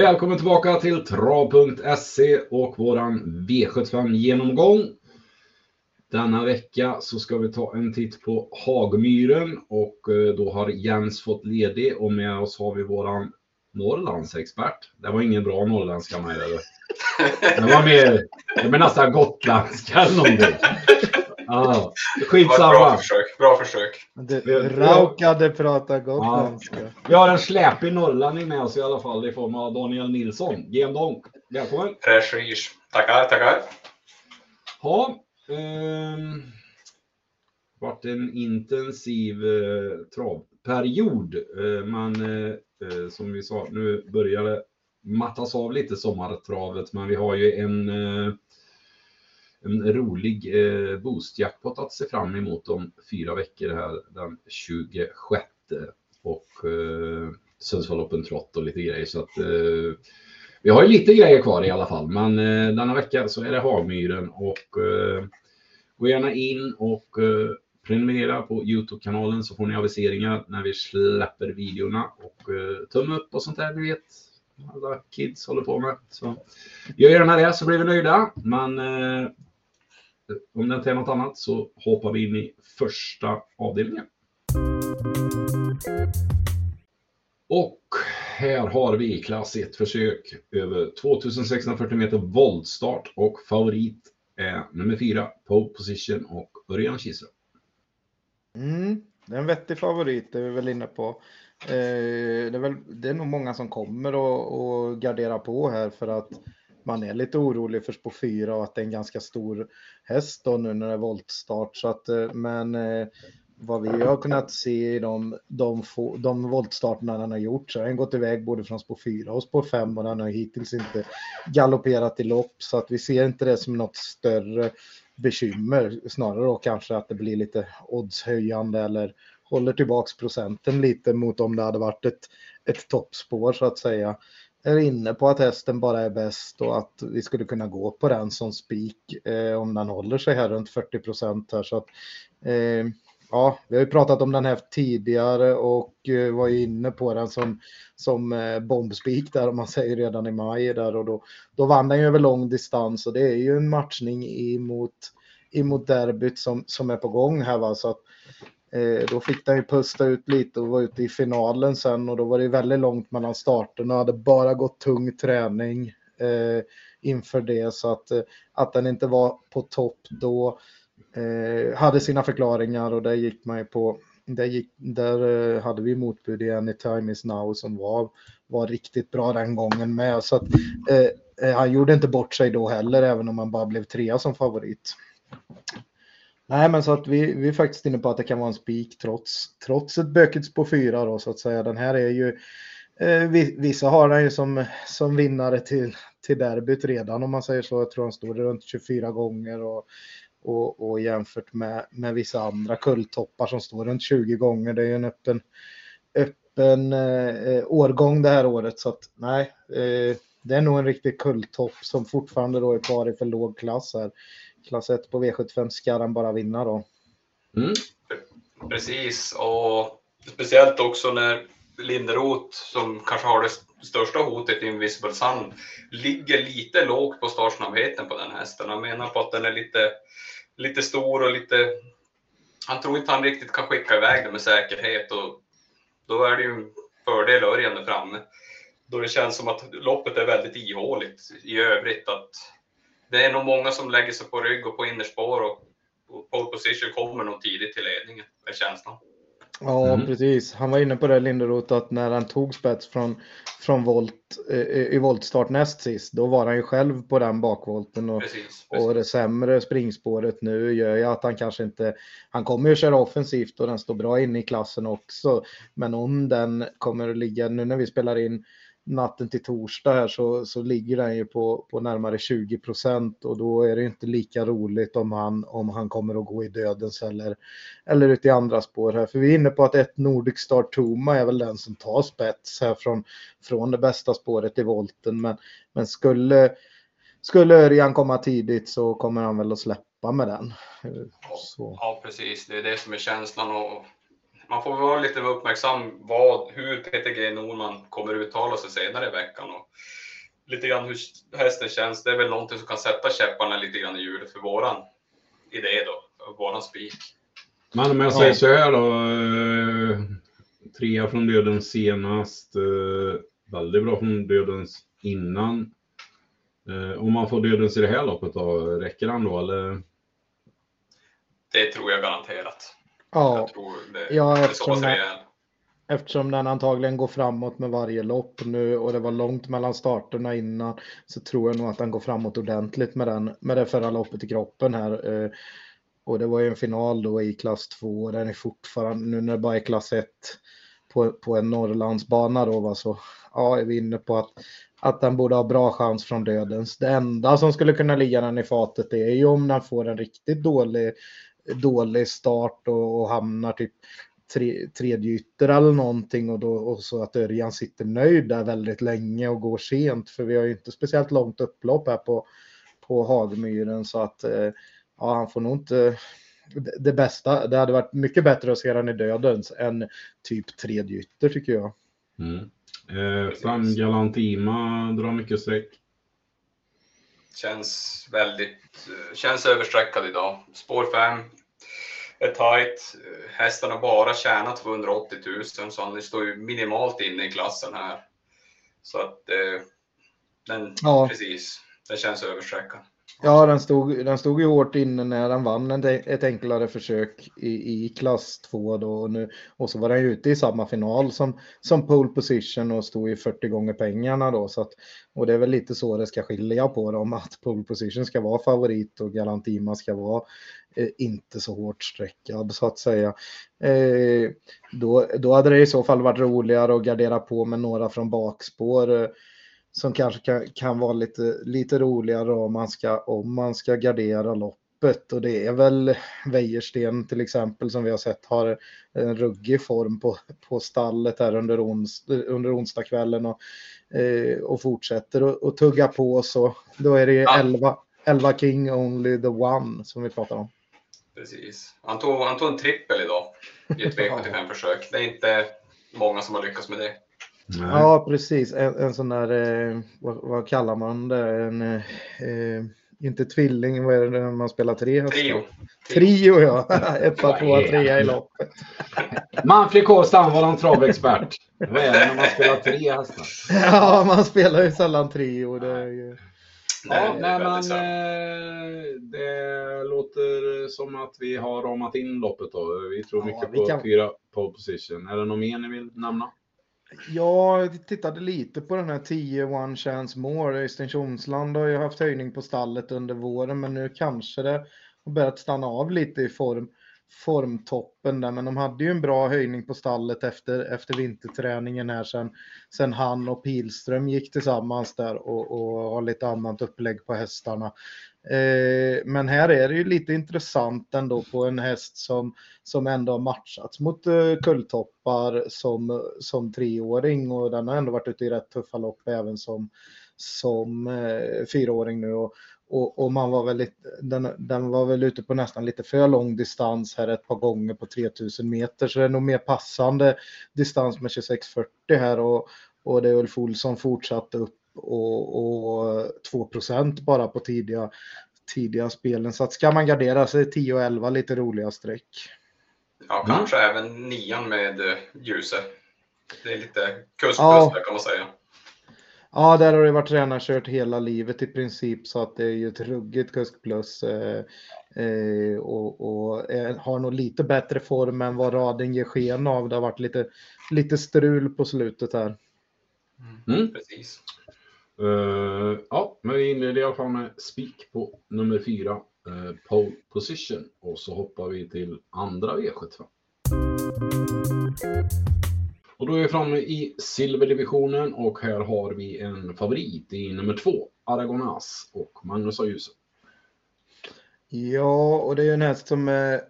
Välkommen tillbaka till trav.se och våran V75 genomgång. Denna vecka så ska vi ta en titt på Hagmyren och eh, då har Jens fått ledig och med oss har vi våran Norrlandsexpert. Det var ingen bra norrländska med det. Det var mer, det var nästan gotländska eller någonting. Ja, skitsamma. Bra försök. Bra försök. Du råkade prata gotländska. Ja. Vi har en släpig norrlänning med oss i alla fall i form av Daniel Nilsson. GM Donk. Välkommen. Fräsch Tackar, tackar. Ja, eh, varit en intensiv eh, travperiod. Eh, men eh, som vi sa, nu börjar det mattas av lite sommartravet, men vi har ju en eh, en rolig eh, boostjackpot att se fram emot om fyra veckor här den 26 och eh, Sundsvall Open Trot och lite grejer. Så att, eh, vi har ju lite grejer kvar i alla fall, men eh, denna vecka så är det Hagmyren och eh, gå gärna in och eh, prenumerera på Youtube-kanalen så får ni aviseringar när vi släpper videorna och eh, tumme upp och sånt där, ni vet. Alla kids håller på med. Så gör gärna det så blir vi nöjda. Men eh, om det inte är något annat så hoppar vi in i första avdelningen. Och här har vi klass 1 försök över 2640 meter voltstart och favorit är nummer 4 pole position och Örjan Kihlström. Mm, det är en vettig favorit, det är vi väl inne på. Eh, det, är väl, det är nog många som kommer och, gardera på här för att man är lite orolig för spår 4 och att det är en ganska stor häst då nu när det är voltstart. Så att, eh, men eh, vad vi har kunnat se i de, de, få, de voltstarterna den har gjort så har den gått iväg både från spår 4 och spår 5 och den har hittills inte galopperat i lopp så att vi ser inte det som något större bekymmer. Snarare då kanske att det blir lite oddshöjande eller håller tillbaks procenten lite mot om det hade varit ett, ett toppspår så att säga är inne på att hästen bara är bäst och att vi skulle kunna gå på den som spik eh, om den håller sig här runt 40 procent här. Så att, eh, ja, vi har ju pratat om den här tidigare och eh, var ju inne på den som, som eh, bombspik där om man säger redan i maj där och då, då vann den ju över lång distans och det är ju en matchning emot, emot derbyt som, som är på gång här va. Så att, Eh, då fick den ju pusta ut lite och var ute i finalen sen och då var det väldigt långt mellan starterna. Hade bara gått tung träning eh, inför det så att, eh, att den inte var på topp då eh, hade sina förklaringar och där gick man ju på där, gick, där eh, hade vi motbud i Anytime is now som var, var riktigt bra den gången med. Så att, eh, eh han gjorde inte bort sig då heller, även om han bara blev trea som favorit. Nej, men så att vi, vi är faktiskt inne på att det kan vara en spik trots, trots ett bökigt på fyra då så att säga. Den här är ju, eh, vissa har den ju som, som vinnare till, till derbyt redan om man säger så. Jag tror han stod runt 24 gånger och, och, och jämfört med, med vissa andra kulltoppar som står runt 20 gånger. Det är ju en öppen, öppen eh, årgång det här året så att nej, eh, det är nog en riktig kulltopp som fortfarande då är kvar i för låg klass här klass 1 på V75 ska den bara vinna då. Mm. Precis, och speciellt också när Linderoth, som kanske har det största hotet i Invisible Sun, ligger lite lågt på startsnabbheten på den hästen. Han menar på att den är lite, lite stor och lite... Han tror inte han riktigt kan skicka iväg den med säkerhet och då är det ju en fördel Örjan framme. Då det känns som att loppet är väldigt ihåligt i övrigt. Att det är nog många som lägger sig på rygg och på innerspår och, och pole position kommer nog tidigt till ledningen, är känslan. Ja, mm. precis. Han var inne på det, Linderoth, att när han tog spets från, från volt, eh, i voltstart näst sist, då var han ju själv på den bakvolten. Och, precis, precis. och det sämre springspåret nu gör ju att han kanske inte... Han kommer ju köra offensivt och den står bra inne i klassen också. Men om den kommer att ligga, nu när vi spelar in natten till torsdag här så, så ligger den ju på, på närmare 20 procent och då är det inte lika roligt om han, om han kommer att gå i dödens eller, eller ut i andra spår här. För vi är inne på att ett Nordic Star Toma är väl den som tar spets här från, från det bästa spåret i volten. Men, men skulle, skulle Örjan komma tidigt så kommer han väl att släppa med den. Så. Ja, precis. Det är det som är känslan. Och man får vara lite uppmärksam vad, hur PTG Norman kommer uttala sig senare i veckan. Och lite grann hur hästen känns. Det är väl någonting som kan sätta käpparna lite grann i hjulet för våran idé då, för våran spik. Men om jag säger så här då. Eh, trea från dödens senast. Eh, väldigt bra från dödens innan. Eh, om man får dödens i det här loppet då, räcker han då eller? Det tror jag garanterat. Ja, Jag tror det, Ja, eftersom det- rejäl. eftersom den antagligen går framåt med varje lopp nu och det var långt mellan starterna innan så tror jag nog att den går framåt ordentligt med, den, med det förra loppet i kroppen här. Eh, Och det var ju en final då i klass 2 och den är fortfarande, nu när det bara är klass 1 på, på en Norrlandsbana då va, så ja, är vi inne på att, att den borde ha bra chans från dödens. Det enda som skulle kunna ligga den i fatet är ju om den får en riktigt dålig, dålig start och, och hamnar typ tre, tredje ytter eller någonting och, då, och så att Örjan sitter nöjd där väldigt länge och går sent för vi har ju inte speciellt långt upplopp här på, på Hagmyren så att eh, ja, han får nog inte det, det bästa. Det hade varit mycket bättre att se den i dödens än typ tredje ytter tycker jag. Mm. Eh, Galantima drar mycket streck. Känns väldigt, eh, känns överstreckad idag. Spår 5 är tight. Eh, Hästen har bara tjänat 280 000 så han står ju minimalt inne i klassen här. Så att eh, den, Ja. precis, den känns överstreckad. Ja, den stod, den stod ju hårt inne när den vann en, ett enklare försök i, i klass 2 då och, nu, och så var den ju ute i samma final som, som pole position och stod i 40 gånger pengarna då så att, och det är väl lite så det ska skilja på dem att pole position ska vara favorit och Galantima ska vara eh, inte så hårt streckad så att säga. Eh, då, då hade det i så fall varit roligare att gardera på med några från bakspår. Eh, som kanske kan, kan vara lite, lite roligare om man, ska, om man ska gardera loppet. Och det är väl Wäjersten till exempel som vi har sett har en ruggig form på, på stallet här under, ons, under onsdagskvällen och, eh, och fortsätter att och tugga på så då är det ju Ja. 11, 11 King Only the One som vi pratar om. Precis. Han tog, han tog en trippel idag i ett V75-försök. Det är inte många som har lyckats med det. Nej. Ja, precis. En, en sån där, eh, vad, vad kallar man det? En, eh, inte tvilling, vad är det när man spelar tre hästar? Trio. Trio ja, etta, tvåa, trea i loppet. Manfred Kåstam var en travexpert. Vad är det när man spelar tre hästar? Ja, man spelar ju sällan trio. Det är ju... Ja, nej, men eh, det låter som att vi har ramat in loppet då. Vi tror Ja, mycket vi på kan- fyra pole position. Är det något mer ni vill nämna? Jag tittade lite på den här 10 One Chance More. Öystein har ju haft höjning på stallet under våren, men nu kanske det har börjat stanna av lite i form, formtoppen där. Men de hade ju en bra höjning på stallet efter, efter vinterträningen här sen, sen han och Pilström gick tillsammans där och, och har lite annat upplägg på hästarna. Eh, men här är det ju lite intressant ändå på en häst som, som ändå har matchats mot eh, kulltoppar som, som treåring och den har ändå varit ute i rätt tuffa lopp även som, som eh, fyraåring nu. Och, och, och man var väl lite, den, den var väl ute på nästan lite för lång distans här ett par gånger på 3000 meter så det är nog mer passande distans med 2640 här och, och det är Ulf Olsson fortsatte upp och, och 2% bara på tidiga, tidiga spelen. Så att ska man gardera sig 10 och 11 lite roliga streck. Ja, Mm. kanske även nian med eh, Ljuse. Det är lite kustplus Ja. kan man säga. Ja, där har det varit tränarkört hela livet i princip så att det är ju ett ruggigt kusk plus. Eh, eh, och och eh, har nog lite bättre form än vad raden ger sken av. Det har varit lite, lite strul på slutet här. Mm. Precis. Eh, ja, men vi inleder i alla fall med spik på nummer fyra, uh, pole position. Och så hoppar vi till andra V75. Och då är vi framme i silverdivisionen och här har vi en favorit i nummer två, Aragonas och Magnus Ajusen. Ja, och det är ju en häst som eh, eh,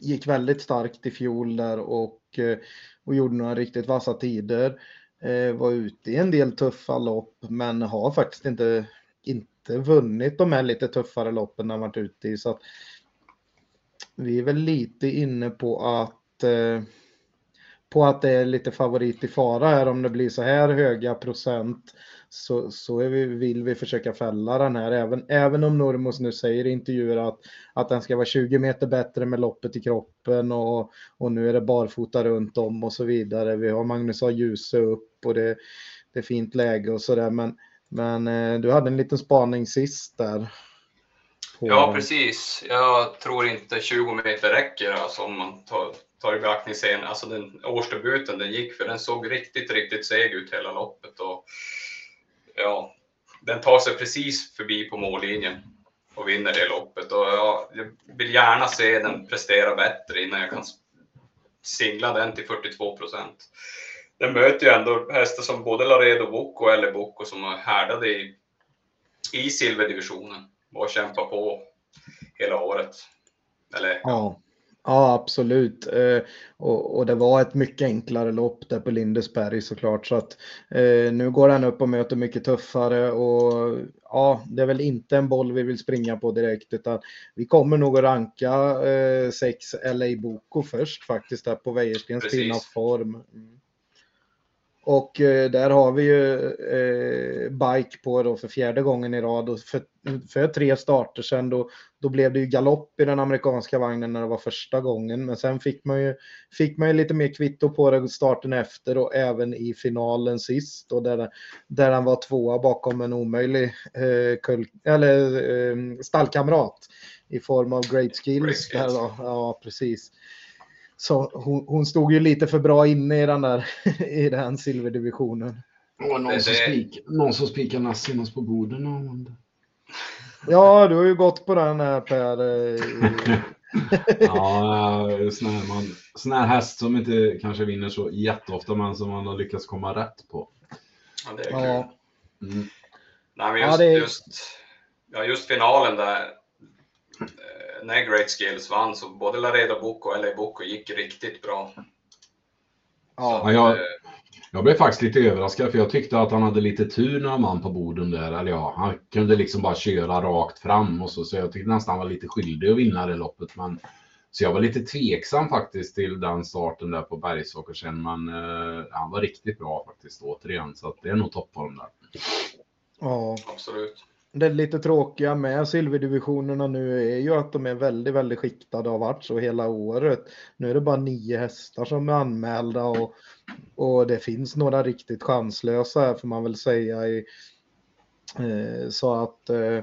gick väldigt starkt i fjol där och, eh, och gjorde några riktigt vassa tider. Eh, var ute i en del tuffa lopp men har faktiskt inte, inte vunnit de här lite tuffare loppen han varit ute i. Så att vi är väl lite inne på att att eh, på att det är lite favorit i fara här om det blir så här höga procent så, så vi, vill vi försöka fälla den här. Även, även om Normos nu säger i intervjuer att, att den ska vara 20 meter bättre med loppet i kroppen och, och nu är det barfota runt om och så vidare. Vi har Magnus har ljus upp och det, det är fint läge och så där. Men, men eh, du hade en liten spaning sist där. På... Ja, precis. Jag tror inte 20 meter räcker alltså, om man tar, tar i beaktning sen. Alltså den årsdebuten den gick för den såg riktigt, riktigt seg ut hela loppet. Och, ja, den tar sig precis förbi på mållinjen och vinner det loppet. Och ja, jag vill gärna se den prestera bättre innan jag kan singla den till 42 procent. Den möter ju ändå hästar som både Laredo Bocco och Elle som är härdade i, i silverdivisionen och kämpar på hela året. Eller, ja. Ja, absolut. Eh, och, och, det var ett mycket enklare lopp där på Lindesberg såklart. Så att eh, nu går han upp och möter mycket tuffare och ja, det är väl inte en boll vi vill springa på direkt utan vi kommer nog att ranka eh, sex LA Boko först faktiskt där på Wäjerstens fina form. Mm. Och eh, där har vi ju eh, Bike på då för fjärde gången i rad och för, för tre starter sen då, då blev det ju galopp i den amerikanska vagnen när det var första gången. Men sen fick man ju, fick man ju lite mer kvitto på det starten efter och även i finalen sist och där, där han var tvåa bakom en omöjlig eh, kull, eller, eh, stallkamrat i form av Great Skills. Great skills. Där. Ja, precis. Så hon, hon, stod ju lite för bra inne i den där i den silverdivisionen. Och någon, som spik, någon som spikar Nassimas på borden. Ja, du har ju gått på den här Per. ja, sån här, man, sån här häst som inte kanske vinner så jätteofta men som man har lyckats komma rätt på. Ja, det är kul. Ja. Mm. Nej, men just, ja, det... just, ja, just finalen där när Great Skills vann så både Laredo Bocco och LA Bocco gick riktigt bra. Ja, så, jag, jag blev faktiskt lite överraskad för jag tyckte att han hade lite tur när han vann på borden där. Eller ja, han kunde liksom bara köra rakt fram och så, så jag tyckte nästan han var lite skyldig att vinna det loppet. Men, så jag var lite tveksam faktiskt till den starten där på Bergsåkersen, men eh, han var riktigt bra faktiskt återigen. Så att det är nog toppform där. Ja, absolut det lite tråkiga med silverdivisionerna nu är ju att de är väldigt, väldigt skiktade och har varit så hela året. Nu är det bara nio hästar som är anmälda och, och det finns några riktigt chanslösa här får man väl säga. I, eh, så att eh,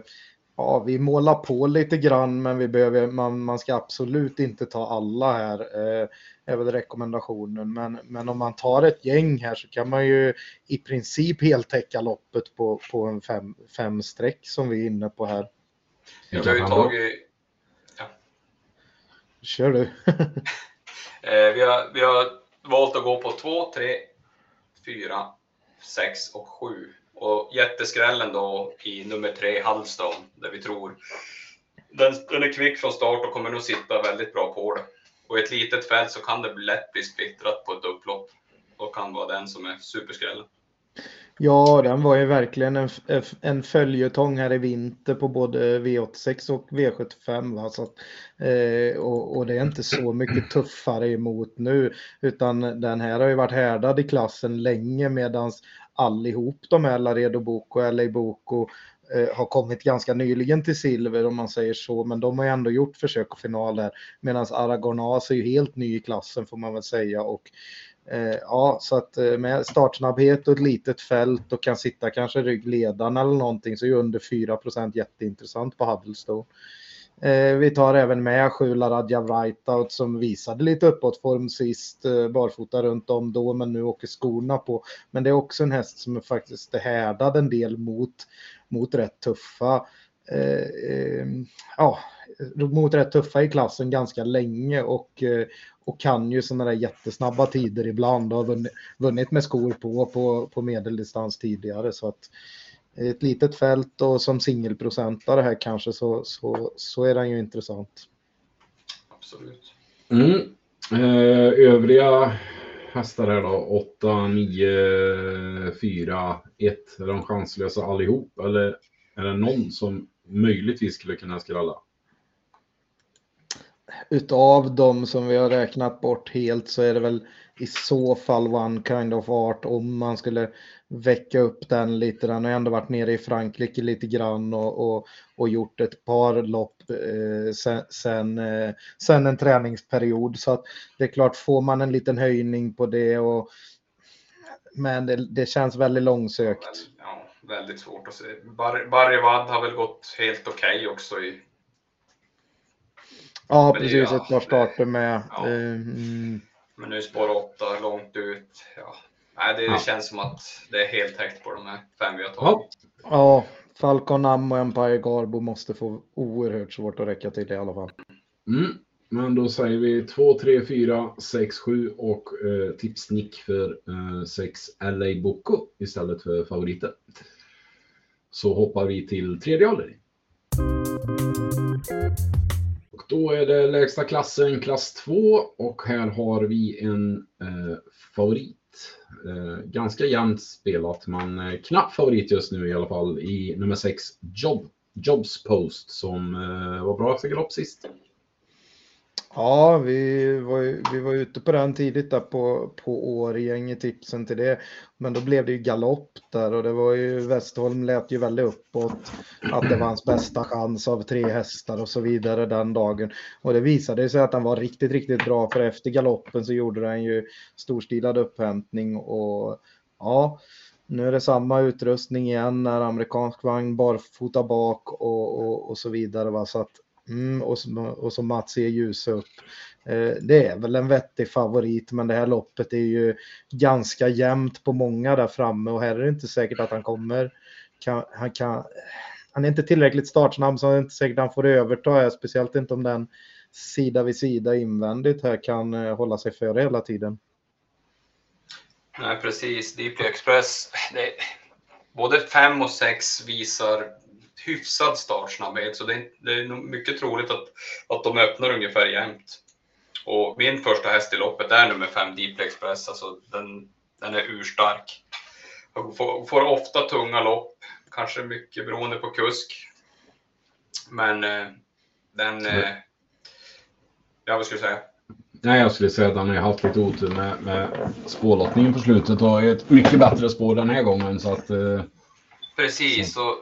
ja, vi målar på lite grann men vi behöver, man, man ska absolut inte ta alla här. Eh, är väl rekommendationen. Men, men om man tar ett gäng här så kan man ju i princip heltäcka loppet på, på en fem, fem streck som vi är inne på här. Jag har ju tagit... Ja. Kör du. Eh, vi, har, vi har valt att gå på 2, 3, 4, 6 och 7. Och jätteskrällen då i nummer 3, Halvstone, där vi tror den, den är kvick från start och kommer nog sitta väldigt bra på det. Och i ett litet fält så kan det lätt bli splittrat på ett upplopp och kan vara den som är superskrällen. Ja, den var ju verkligen en, en följetong här i vinter på både V86 och V75. Va? Så att, eh, och, och, det är inte så mycket tuffare emot nu, utan den här har ju varit härdad i klassen länge medans allihop de här Laredo Boko LA Boko Eh, har kommit ganska nyligen till silver om man säger så, men de har ju ändå gjort försök och finaler. Medan Aragonas är ju helt ny i klassen får man väl säga. Och, eh, ja, så att eh, med startsnabbhet och ett litet fält och kan sitta kanske ryggledaren eller någonting så är ju under 4% jätteintressant på Huddlestone. Eh, vi tar även med Sjula Radja Wrightout som visade lite uppåtform sist, eh, barfota runt om då, men nu åker skorna på. Men det är också en häst som är faktiskt härdad en del mot mot rätt tuffa eh, eh, ja, mot rätt tuffa i klassen ganska länge och, eh, och kan ju sådana där jättesnabba tider ibland och har vunnit, vunnit med skor på, på på medeldistans tidigare. Så att ett litet fält och som singelprocentare här kanske så, så, så är den ju intressant. Absolut. Mm. Eh, övriga hästar här då? 8, 9, 4, 1. Är de chanslösa allihop? Eller är det någon som möjligtvis skulle kunna skrälla? utav de som vi har räknat bort helt så är det väl i så fall One Kind of Art om man skulle väcka upp den lite. Den har ändå varit nere i Frankrike lite grann och, och, och gjort ett par lopp eh, sen, sen, eh, sen, en träningsperiod. Så att det är klart, får man en liten höjning på det och men det, det känns väldigt långsökt. Ja, väldigt svårt att se. Bar Barry Wadd har väl gått helt okej okay också i Ja, precis. Ett par starter med. Ja. Mm. Men nu spår 8 långt ut. Ja. Nej, det, ja. känns som att det är helt täckt på de här fem vi har tagit. Ja, ja Falcon Am och Empire Garbo måste få oerhört svårt att räcka till i alla fall. Mm. Men då säger vi 2, 3, 4, 6, 7 och eh, tipsnick för eh, 6 LA Boko istället för favoriter. Så hoppar vi till tredje ålder. Då är det lägsta klassen klass 2 och här har vi en eh, favorit. Eh, ganska jämnt spelat men eh, knapp favorit just nu i alla fall i nummer 6 Job, Jobs Post som eh, var bra för galopp sist. Ja, vi var, vi var ute på den tidigt där på, på Årjäng i tipsen till det. Men då blev det ju galopp där och det var ju Westholm lät ju väldigt uppåt. Att det var hans bästa chans av tre hästar och så vidare den dagen. Och det visade sig att han var riktigt, riktigt bra för efter galoppen så gjorde han ju storstilad upphämtning och ja, nu är det samma utrustning igen när amerikansk vagn barfota bak och, och, och så vidare. Va? Så att Mm, och, så, och som Mats ger ljus upp. Eh, det är väl en vettig favorit, men det här loppet är ju ganska jämnt på många där framme och här är det inte säkert att han kommer. Kan, han, kan, han är inte tillräckligt startsnabb så det är inte säkert att han får överta här, speciellt inte om den sida vid sida invändigt här kan eh, hålla sig före hela tiden. Nej, precis. Deeply Express, det, både 5 och 6 visar hyfsad startsnabbhet så det är, det är mycket troligt att, att de öppnar ungefär jämnt. Och min första häst i loppet är nummer 5 Deep Express, alltså den, den är urstark. Får, får, ofta tunga lopp, kanske mycket beroende på kusk. Men eh, den... Eh, ja, vad skulle du säga? Nej, jag skulle säga att han har haft lite otur med, med spårlottningen på slutet och är ett mycket bättre spår den här gången. Så att, eh, Precis, så. och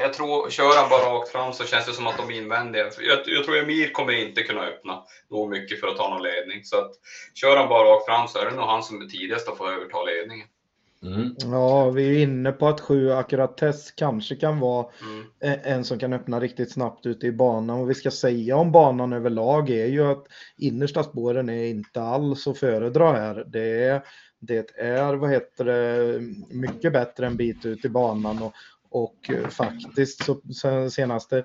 jag tror, kör han bara rakt fram så känns det som att de är invändiga. Jag, jag tror Emir kommer inte kunna öppna nog mycket för att ta någon ledning. Så att kör han bara rakt fram så är det nog han som är tidigast att få överta ledningen. Mm. Ja, vi är inne på att sju Acurates kanske kan vara mm. en som kan öppna riktigt snabbt ute i banan. Och vi ska säga om banan överlag är ju att innersta spåren är inte alls att föredra här. Det är, det är vad heter det, mycket bättre en bit ut i banan och, och eh, faktiskt så senaste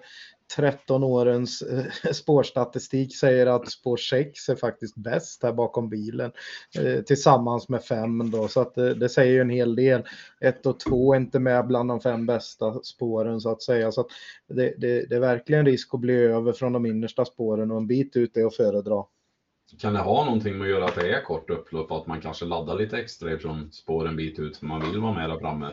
13 årens eh, spårstatistik säger att spår 6 är faktiskt bäst här bakom bilen eh, tillsammans med 5 då så att det, säger ju en hel del. 1 och 2 är inte med bland de fem bästa spåren så att säga så att det, det, det är verkligen risk att bli över från de innersta spåren och en bit ut är att föredra. Kan det ha någonting med att göra att det är kort upplopp att man kanske laddar lite extra ifrån spåren bit ut för man vill vara med där framme?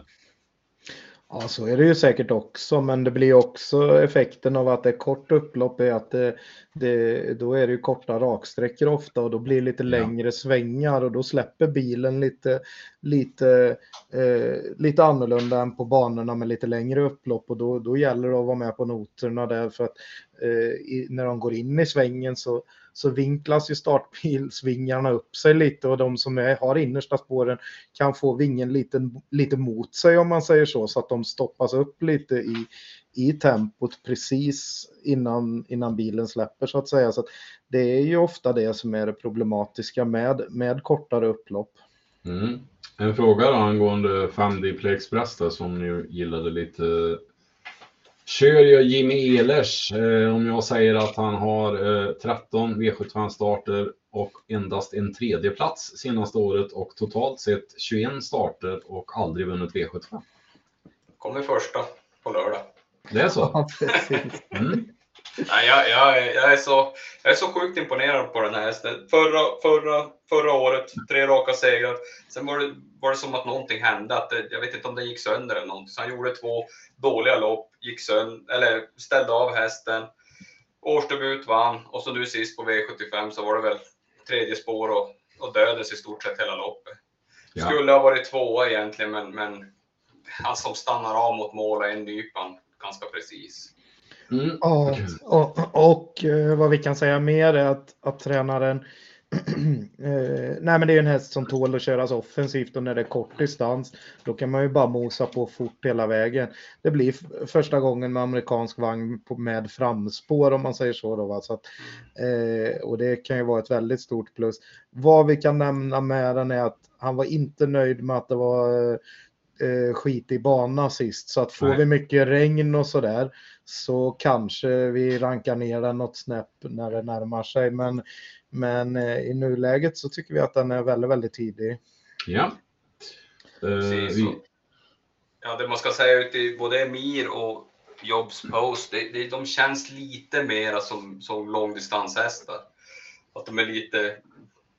Ja, så är det ju säkert också, men det blir också effekten av att det är kort upplopp är att det, det, då är det ju korta raksträckor ofta och då blir det lite ja. längre svängar och då släpper bilen lite, lite, eh, lite annorlunda än på banorna med lite längre upplopp och då, då gäller det att vara med på noterna där för att Eh, i, när de går in i svängen så så vinklas ju startbilsvingarna upp sig lite och de som är, har innersta spåren kan få vingen lite, lite mot sig om man säger så, så att de stoppas upp lite i, i tempot precis innan, innan bilen släpper så att säga. Så att det är ju ofta det som är det problematiska med, med kortare upplopp. Mm. En fråga då angående 5D som ni gillade lite Kör jag Jimmy Ehlers eh, om jag säger att han har eh, 13 V75-starter och endast en tredje plats senaste året och totalt sett 21 starter och aldrig vunnit V75. Kommer första på lördag. Det är så? Ja, mm. Nej, jag, jag, jag, är så, jag är så sjukt imponerad på den här hästen. Förra, förra, förra året, tre raka segrar. Sen var det, var det som att någonting hände. Att det, jag vet inte om det gick sönder eller någonting. Så han gjorde två dåliga lopp, gick sönder, eller ställde av hästen. årsdebut vann och så nu sist på V75 så var det väl tredje spår och, och dödes i stort sett hela loppet. Ja. Skulle ha varit tvåa egentligen, men, men han som stannar av mot mål och en nypan ganska precis. Mm. Ja, och, och eh, vad vi kan säga mer är att, att tränaren eh, nej men det är en häst som tål att köras offensivt och när det är kort distans då kan man ju bara mosa på fort hela vägen. Det blir första gången med amerikansk vagn på, med framspår om man säger så. Då, va? så att, eh, och det kan ju vara ett väldigt stort plus. Vad vi kan nämna med den är att han var inte nöjd med att det var eh, skit i bana sist. Så att får Nej. vi mycket regn och sådär så kanske vi rankar ner den något snäpp när det närmar sig. Men, men eh, i nuläget så tycker vi att den är väldigt, väldigt tidig. Ja. Eh, Precis. vi, Ja, det man ska säga ut i både Emir och Jobs Post, det, det, de känns lite mera som, som långdistanshästar. Att de är lite,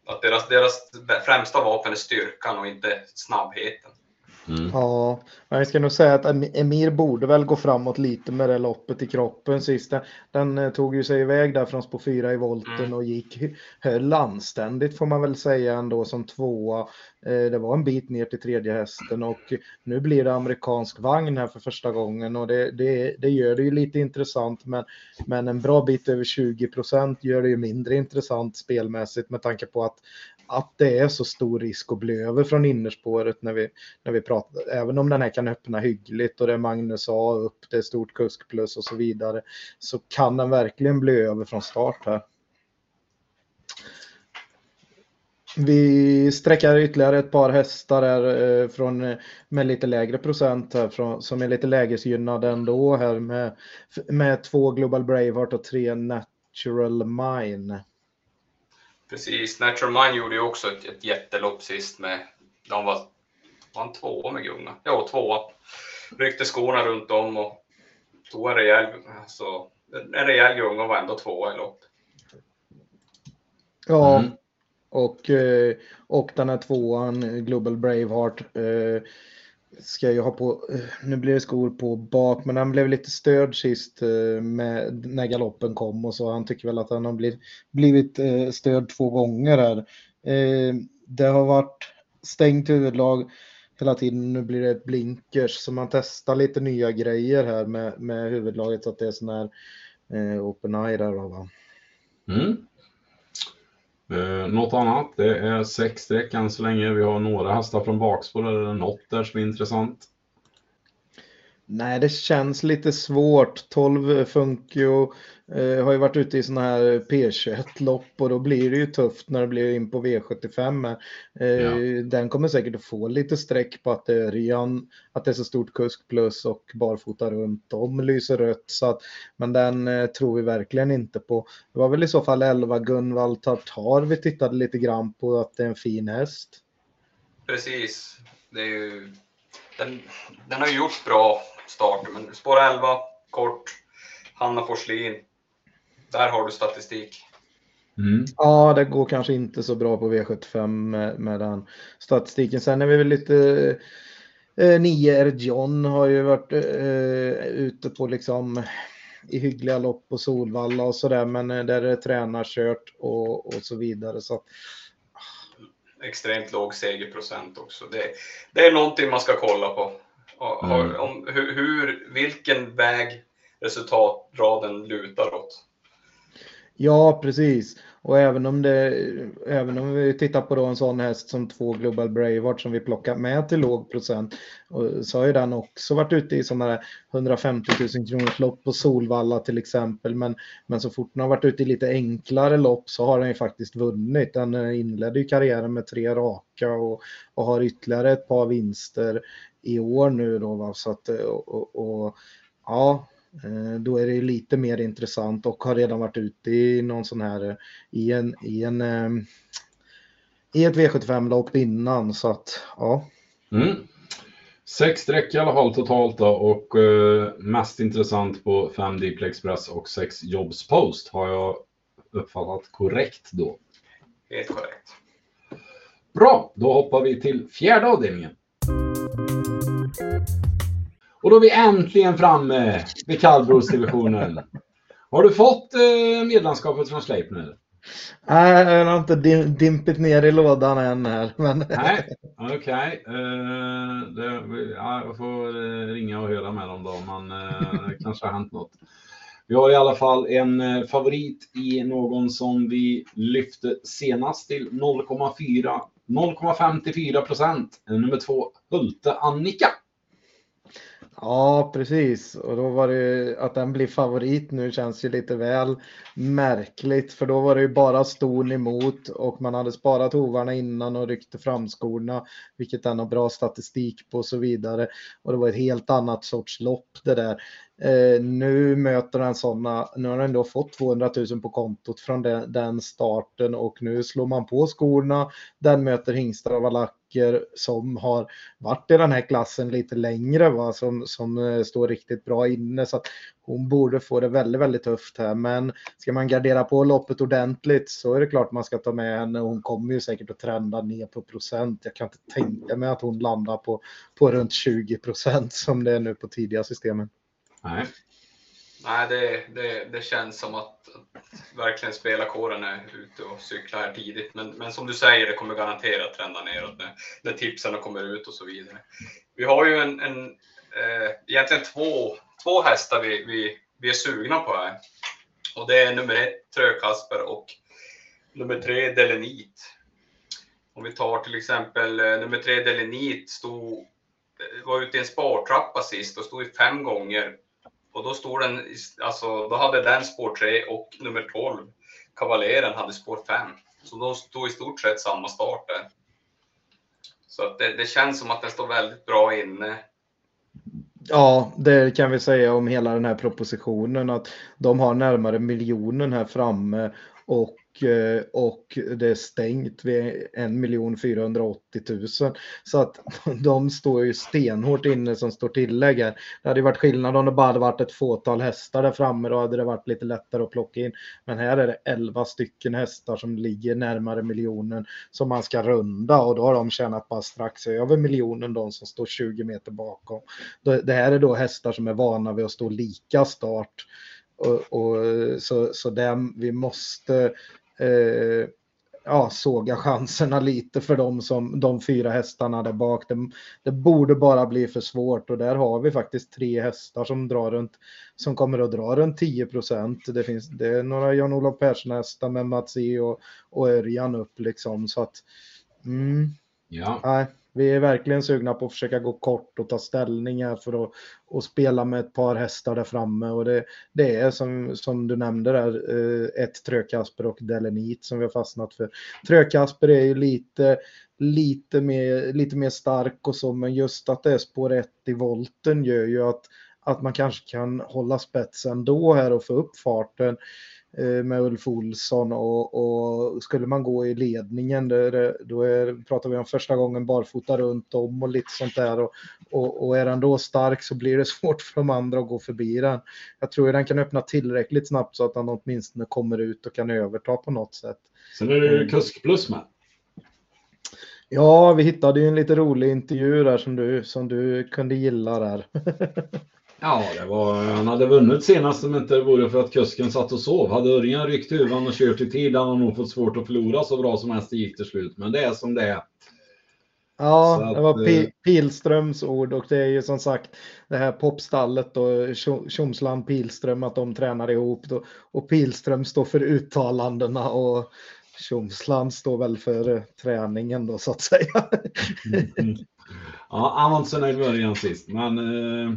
att deras, deras främsta vapen är styrkan och inte snabbheten. Mm. Ja, men jag ska nog säga att Em- Emir borde väl gå framåt lite med det loppet i kroppen sist. Den, den eh, tog ju sig iväg där från spår 4 i volten Mm. och gick höll anständigt får man väl säga ändå som tvåa. Eh, Det var en bit ner till tredje hästen och nu blir det amerikansk vagn här för första gången och det, det, det gör det ju lite intressant men, men en bra bit över 20 procent gör det ju mindre intressant spelmässigt med tanke på att att det är så stor risk att bli över från innerspåret när vi, när vi pratar, även om den här kan öppna hyggligt och det är Magnus A upp, det är stort kuskplus och så vidare, så kan den verkligen bli över från start här. Vi sträcker ytterligare ett par hästar här eh, från, med lite lägre procent här från, som är lite lägesgynnade ändå här med, med två Global Braveheart och tre Natural Mine. Precis, Natural Mind gjorde ju också ett, ett jättelopp sist med, de var, var han tvåa med Gunga? Ja, tvåa. Ryckte skorna runt om och tog en rejäl, alltså, en rejäl gunga och var ändå tvåa i lopp. Ja, Mm. och, eh, och den här tvåan, Global Braveheart, eh, ska ju ha på, eh, nu blir det skor på bak, men han blev lite störd sist eh, med, när galoppen kom och så. Han tycker väl att han har blivit, blivit eh, störd två gånger här. Det har varit stängt huvudlag hela tiden. Nu blir det blinkers, så man testar lite nya grejer här med, med huvudlaget så att det är sån här eh, open eye där då, va. Mm. Eh, något annat? Det är sex streck än så länge. Vi har några hästar från bakspår eller något där som är intressant. Nej, det känns lite svårt. 12 Funkio eh, har ju varit ute i sådana här P21-lopp och då blir det ju tufft när det blir in på V75. här. Eh, Ja. Den kommer säkert att få lite streck på att det är Rian, att det är så stort kusk plus och barfota runt om lyser rött. Så att, men den eh, tror vi verkligen inte på. Det var väl i så fall 11 Gunvald Tartar vi tittade lite grann på att det är en fin häst. Precis, det är ju, den, den har ju gjort bra starter, men spår 11, kort, Hanna Forslin, där har du statistik. Mm. Ja, det går kanske inte så bra på V75 med, med den statistiken. Sen är vi väl lite... Eh, 9 R John har ju varit eh, ute på liksom i hyggliga lopp på Solvalla och sådär, men eh, där är det tränarkört och, och så vidare. Så att, Extremt låg segerprocent också. Det, det är någonting man ska kolla på. Och, har- Mm. om, hur, hur, vilken väg resultatraden lutar åt. ja, precis. Och även om, det, även om vi tittar på en sån häst som två Global Braveheart som vi plockar med till låg procent och så har ju den också varit ute i sådana där 150 000 kronors lopp på Solvalla till exempel. Men, men så fort den har varit ute i lite enklare lopp så har den ju faktiskt vunnit. Den eh, inledde ju karriären med tre raka och, och har ytterligare ett par vinster i år nu då. Va? Så att, eh, och, och, och ja, eh, då är det ju lite mer intressant och har redan varit ute i någon sån här, eh, i en, i en, i ett V75-lopp innan så att ja. Mm. Sex streck i alla fall totalt då och eh, mest intressant på 5 Deep Express och 6 Jobs Post. Har jag uppfattat korrekt då? Helt korrekt. Bra, då hoppar vi till fjärde avdelningen. Och då är vi äntligen framme vid kallblodsdivisionen. Har du fått eh, medlemskapet från Sleipner? Nej, jag har inte dim dimpit ner i lådan än här. Men... Nej, okej. Okay. Ja, jag får uh, ringa och höra med dem då, men det kanske har hänt något. Vi har i alla fall en favorit i någon som vi lyfte senast till 0,4 0,54 procent. Nummer två, Hulte Annika. Ja, precis. Och då var det ju att den blir favorit nu känns ju lite väl märkligt. För då var det ju bara ston emot och man hade sparat hovarna innan och ryckte fram skorna, vilket den har bra statistik på och så vidare. Och det var ett helt annat sorts lopp det där. Eh, nu möter den sådana, nu har den då fått 200 000 på kontot från den, den, starten och nu slår man på skorna. Den möter hingstar och valacker som har varit i den här klassen lite längre, va? Som, som eh, står riktigt bra inne. Så att hon borde få det väldigt, väldigt tufft här. Men ska man gardera på loppet ordentligt så är det klart man ska ta med henne. Hon kommer ju säkert att trenda ner på procent. Jag kan inte tänka mig att hon landar på, på runt 20 procent som det är nu på tidiga systemen. Nej. Nej, det, det, det känns som att, att verkligen spelarkåren är ute och cyklar här tidigt. Men, men som du säger, det kommer garanterat trenda neråt när, när tipsen kommer ut och så vidare. Vi har ju en, en eh, egentligen två, två hästar vi, vi, vi är sugna på här. Och det är nummer ett, Trökasper och nummer tre, Delenit. Om vi tar till exempel eh, nummer tre, Delenit, stod, var ute i en spartrappa sist och stod i fem gånger och då stod den, alltså då hade den spår 3 och nummer 12, Kavaleren, hade spår 5. Så de stod i stort sett samma start där. Så att det, det känns som att den står väldigt bra inne. Ja, det kan vi säga om hela den här propositionen att de har närmare miljonen här framme och Eh, och det är stängt vid 1 480 000. Så att de står ju stenhårt inne som står tillägg här. Det hade varit skillnad om det bara hade varit ett fåtal hästar där framme. Då hade det varit lite lättare att plocka in. Men här är det 11 stycken hästar som ligger närmare miljonen som man ska runda och då har de tjänat bara strax över miljonen de som står 20 meter bakom. Det här är då hästar som är vana vid att stå lika start. Och, och, så, så den, vi måste eh, ja, såga chanserna lite för dem som de fyra hästarna där bak. Det, det, borde bara bli för svårt och där har vi faktiskt tre hästar som drar runt som kommer att dra runt 10 procent. Det finns det är några Jan-Olof Persson hästar med Mats E och, och Örjan upp liksom så att. Mm, ja. Nej, vi är verkligen sugna på att försöka gå kort och ta ställningar för att och spela med ett par hästar där framme. Och det, det är som, som du nämnde där, eh, ett Trökasper och Delenit som vi har fastnat för. Trökasper är ju lite, lite, mer, lite mer stark och så, men just att det är spår 1 i volten gör ju att, att man kanske kan hålla spetsen då här och få upp farten. Eh, med Ulf Olsson och, och, skulle man gå i ledningen där, då är, pratar vi om första gången barfota runt om och lite sånt där och, och, och är den då stark så blir det svårt för de andra att gå förbi den. Jag tror att den kan öppna tillräckligt snabbt så att den åtminstone kommer ut och kan överta på något sätt. Sen är det kusk plus med. Ja, vi hittade ju en lite rolig intervju där som du, som du kunde gilla där. Ja, det var, han hade vunnit senast om inte det vore för att kusken satt och sov. Hade Örjan ryckt huvan och kört i tid hade han nog fått svårt att förlora så bra som hästen gick till slut. Men det är som det är. Ja, att, det var P eh, Pilströms ord och det är ju som sagt det här popstallet och Tjomsland Pilström att de tränar ihop då, och Pilström står för uttalandena och Tjomsland står väl för träningen då så att säga. Mm. Ja, han var inte så nöjd med sist, men eh,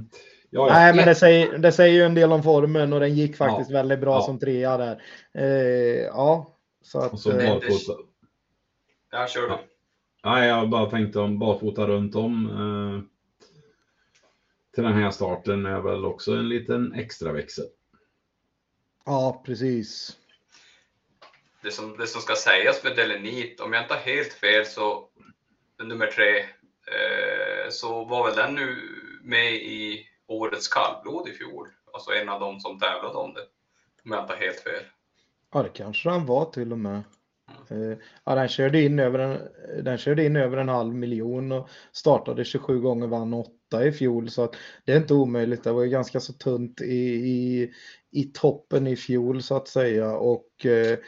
Ja, ja. Nej, men det säger, det säger ju en del om formen och den gick faktiskt ja. väldigt bra ja. som trea där. Eh, ja, så att. Och så eh, barfota. Ja, kör du. Ja, jag bara tänkte om barfota runt om. Eh, till den här starten är väl också en liten extra växel. Ja, precis. Det som, det som ska sägas med Delenit, om jag inte har helt fel så nummer tre, eh, så var väl den nu med i årets kallblod i fjol. Alltså en av de som tävlade om det. Om jag inte har helt fel. Ja, det kanske han var till och med. Mm. Ja, den körde, in över en, den körde in över en halv miljon och startade 27 gånger, vann åtta i fjol så att det är inte omöjligt. Det var ju ganska så tunt i, i, i toppen i fjol så att säga och eh,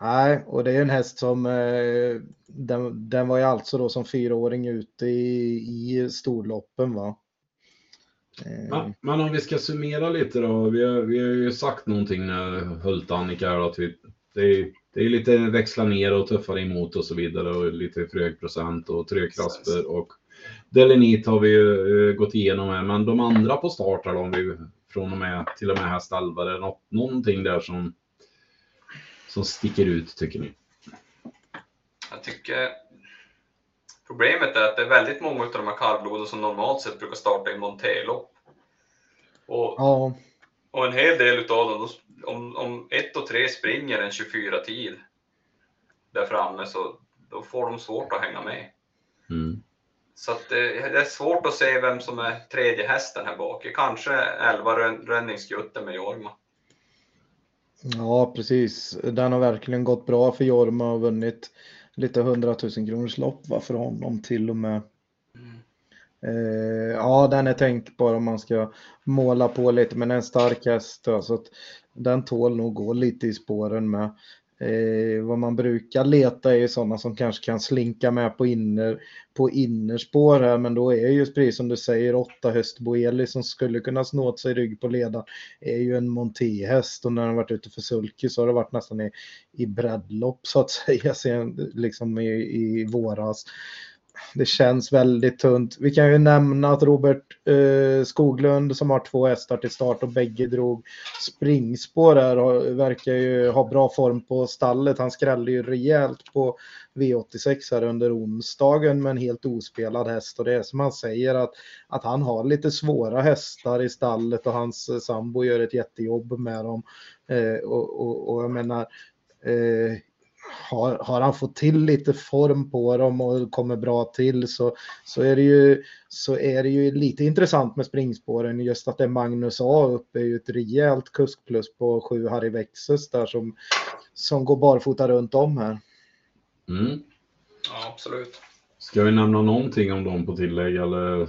Nej, och det är en häst som eh, den, den var ju alltså då som fyraåring ute i, i storloppen va. Eh. Men, men, om vi ska summera lite då. Vi har, vi har ju sagt någonting när Hult-Annika att vi, det, är, det är lite växla ner och tuffare emot och så vidare och lite för hög procent och trökrasper och Delenit har vi ju uh, gått igenom här, men de andra på start här, om vi från och med till och med häst 11, är det något, någonting där som som sticker ut tycker ni? Jag tycker problemet är att det är väldigt många av de här kallbloden som normalt sett brukar starta i monterlopp. Och, ja. och en hel del utav dem, om, om ett och tre springer en 24-tid där framme så då får de svårt att hänga med. Mm. Så att det, det, är svårt att se vem som är tredje hästen här bak. Kanske 11 Rönningsgutten med Jorma. Ja, precis. Den har verkligen gått bra för Jorma och vunnit lite hundratusen kronors lopp va, för honom till och med. Mm. Eh, ja, den är tänkbar om man ska måla på lite, men en stark häst så den tål nog gå lite i spåren med. Eh, vad man brukar leta är sådana som kanske kan slinka med på, inner, på innerspår här, men då är ju precis som du säger åtta häst Boeli som skulle kunna snå åt sig rygg på ledan är ju en montéhäst och när den varit ute för sulky så har det varit nästan i, i breddlopp så att säga, sen, liksom i, i våras det känns väldigt tunt. Vi kan ju nämna att Robert eh, Skoglund som har två hästar till start och bägge drog springspår där och verkar ju ha bra form på stallet. Han skrällde ju rejält på V86 här under onsdagen med en helt ospelad häst och det är som han säger att, att han har lite svåra hästar i stallet och hans sambo gör ett jättejobb med dem. Eh, och, och, och jag menar eh, har, har han fått till lite form på dem och kommer bra till så, så, är det ju, så är det ju lite intressant med springspåren. Just att det Magnus A uppe är ju ett rejält kuskplus på sju Harry Vexus där som, som går barfota runt om här. Mm. Ja, absolut. Ska vi nämna någonting om dem på tillägg eller?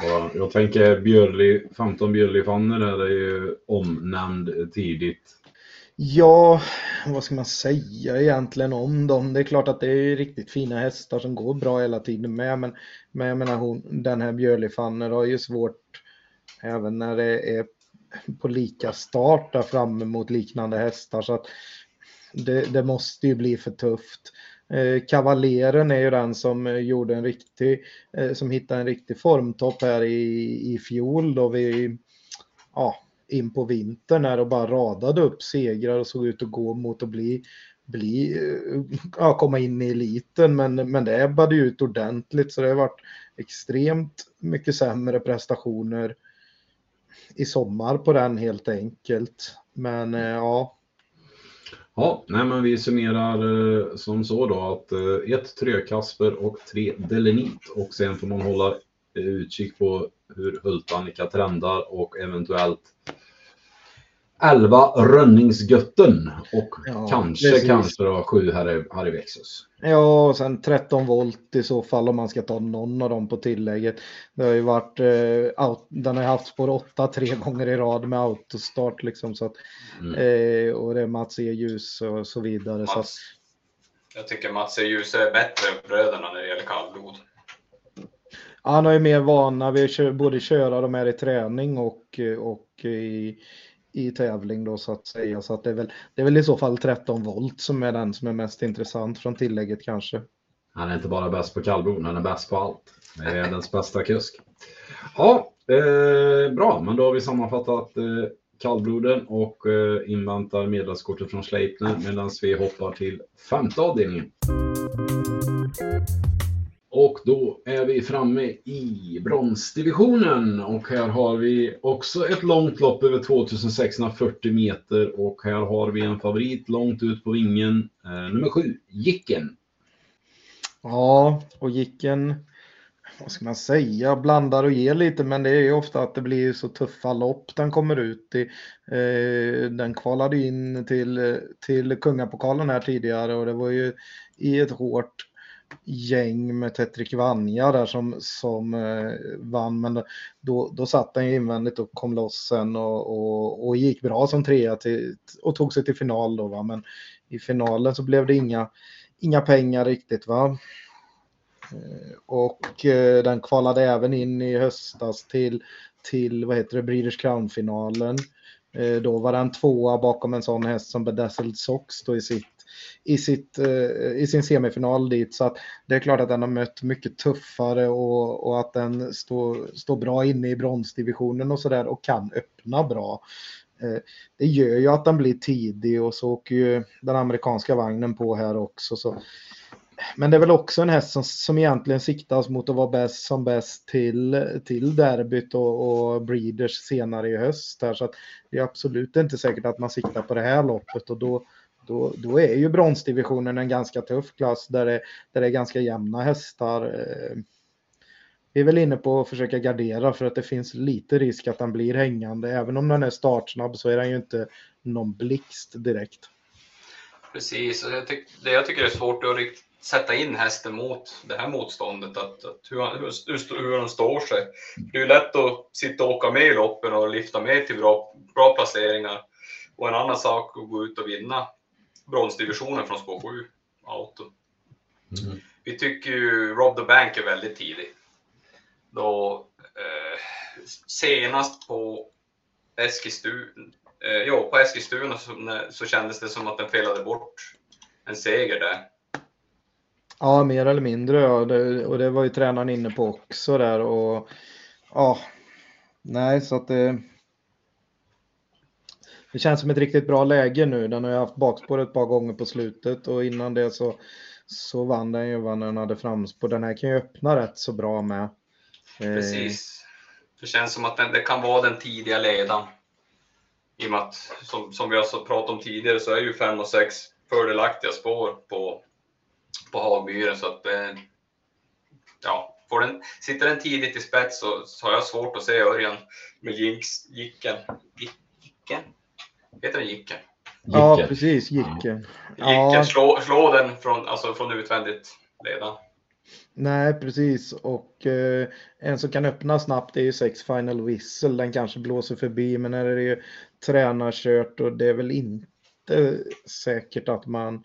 Bara, jag tänker Björli, 15 Björli-Fanner är ju omnämnd tidigt. Ja, vad ska man säga egentligen om dem? Det är klart att det är riktigt fina hästar som går bra hela tiden med, men, men jag menar hon, den här Björlifanner har ju svårt även när det är på lika start där framme mot liknande hästar så att det, det måste ju bli för tufft. Kavaljeren Kavaleren är ju den som gjorde en riktig, eh, som hittade en riktig formtopp här i, i fjol då vi, ja, in på vintern här och bara radade upp segrar och såg ut att gå mot att bli, bli eh, ja, komma in i eliten. Men, men det ebbade ut ordentligt så det har varit extremt mycket sämre prestationer i sommar på den helt enkelt. Men eh, ja. Ja, nej men vi summerar eh, som så då att eh, ett Trökasper och tre Delenit och sen får man hålla utkik på hur Hult-Annika trendar och eventuellt 11 Rönningsgötten och ja, kanske, precis. kanske då 7 Harry, Harry Vexus. Ja, och sen 13 volt i så fall om man ska ta någon av dem på tillägget. Det har ju varit, eh, out, den har haft spår 8 tre gånger i rad med autostart liksom så att, mm. eh, och det är Mats E. Ljus och så vidare. Mats, så att, jag tycker Mats E. Ljus är bättre än bröderna när det gäller kallblod. Han har ju mer vana vid att både köra de här i träning och, och i, i tävling då så att säga. Så att det är väl, det är väl i så fall 13 volt som är den som är mest intressant från tillägget kanske. Han är inte bara bäst på kallblod, han är bäst på allt. Det är världens bästa kusk. Ja, eh, bra, men då har vi sammanfattat eh, kallbloden och eh, inväntar medlemskortet från Sleipner medan vi hoppar till femte avdelningen. Och då är vi framme i bronsdivisionen och här har vi också ett långt lopp över 2640 meter och här har vi en favorit långt ut på vingen, eh, nummer sju, Jicken. Ja, och Jicken, vad ska man säga, blandar och ger lite, men det är ju ofta att det blir så tuffa lopp den kommer ut i. Eh, den kvalade in till, till kungapokalen här tidigare och det var ju i ett hårt gäng med Tetrik Vanja där som, som eh, vann. Men då, då satt han ju invändigt och kom loss sen och, och, och gick bra som trea till, och tog sig till final då. Va? Men i finalen så blev det inga, inga pengar riktigt. va. Eh, och eh, den kvalade även in i höstas till, till vad heter det, Breeders Crown-finalen. Eh, då var den tvåa bakom en sån häst som Bedazzled Sox då i, sitt, i, sitt, eh, i sin semifinal dit. Så att det är klart att den har mött mycket tuffare och, och att den står, står bra inne i bronsdivisionen och sådär och kan öppna bra. Eh, det gör ju att den blir tidig och så åker ju den amerikanska vagnen på här också. Så men det är väl också en häst som, som egentligen siktas mot att vara bäst som bäst till, till derbyt och, och breeders senare i höst. Här, så att det är absolut inte säkert att man siktar på det här loppet och då, då, då är ju bronsdivisionen en ganska tuff klass där det, där det är ganska jämna hästar. Eh, vi är väl inne på att försöka gardera för att det finns lite risk att den blir hängande. Även om den är startsnabb så är den ju inte någon blixt direkt. Precis, jag det jag tycker är svårt att sätta in hästen mot det här motståndet, att, att hur, han, hur, hur han står sig. Det är ju lätt att sitta och åka med i loppen och lyfta med till bra, bra placeringar. Och en annan sak att gå ut och vinna bronsdivisionen från spår 7, auto. Mm. Vi tycker ju Rob the Bank är väldigt tidig. Då, eh, senast på Eskilstuna, eh, ja, på Eskilstuna så, så kändes det som att den felade bort en seger där. Ja, mer eller mindre. Ja. Det, och det var ju tränaren inne på också där. Och ja, nej, så att det. Det känns som ett riktigt bra läge nu. Den har ju haft bakspår ett par gånger på slutet och innan det så, så vann den ju vad den hade framspår. Den här kan ju öppna rätt så bra med. Eh, Precis. Det känns som att den, det kan vara den tidiga ledan. I och med att, som, som vi har pratat om tidigare, så är ju 5 och 6 fördelaktiga spår på, på Hagmyren så att eh, ja, får den, sitter den tidigt i spets så, så har jag svårt att se Örjan med Jinx, Jicken. Jicken? Heter den Jicken? Ja, precis. Jicken. Jicken, ja. slå, slå den från, alltså från utvändigt ledan. Nej, precis. Och eh, en som kan öppna snabbt är ju sex Final Whistle. Den kanske blåser förbi, men när det är tränarkört och det är väl inte säkert att man...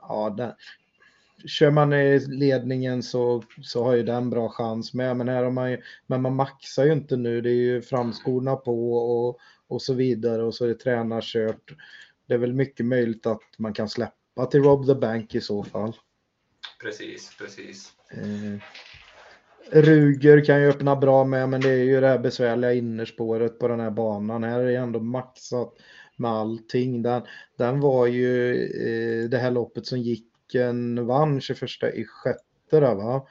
Ja, den, kör man i ledningen så, så har ju den bra chans med. Men här har man ju, men man maxar ju inte nu. Det är ju framskorna på och, och så vidare och så är det tränarkört. Det är väl mycket möjligt att man kan släppa till Rob the Bank i så fall. Precis, precis. Eh, Ruger kan ju öppna bra med, men det är ju det här besvärliga innerspåret på den här banan. Här är det ändå maxat med allting. Den, den var ju eh, det här loppet som gick Häcken vann 21 i sjätte där va.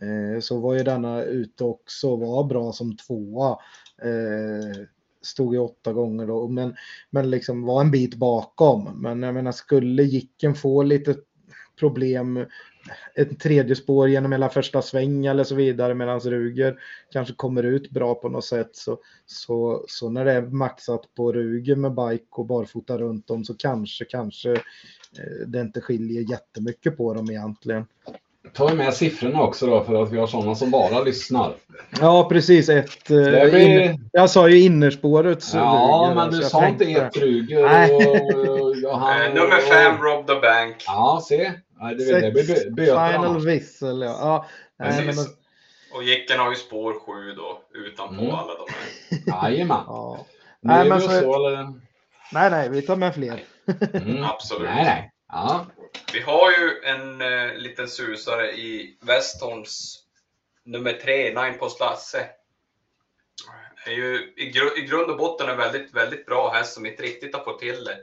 Eh, så var ju denna ute också var bra som tvåa. Eh, stod ju åtta gånger då, men, men liksom var en bit bakom. Men jag menar, skulle Jicken få lite problem, ett tredje spår genom hela första sväng eller så vidare, medan Ruger kanske kommer ut bra på något sätt. Så, så, så när det är maxat på Ruger med bike och barfota runt om så kanske, kanske eh, det inte skiljer jättemycket på dem egentligen. Ta med siffrorna också då för att vi har sådana som bara lyssnar. Ja precis, ett, eh, blir... in, jag sa ju innerspåret. Ja, ruger, men du sa inte ett Ruger. Och, Johan, eh, Nummer fem, Rob the Bank. Ja, se. Nej, det, det blir böter Final whistle, ja. ja nej, men... Och Jicken har ju spår sju då, utanpå mm. alla de här. Jajamän. Ja. Nej, men så... så, eller? nej, nej, vi tar med fler. Mm. Absolut. Nej, nej. Ja. Vi har ju en eh, liten susare i Westholms nummer tre, Nine Post Lasse. Är ju i, gru i grund och botten en väldigt, väldigt bra häst som inte riktigt har fått till det.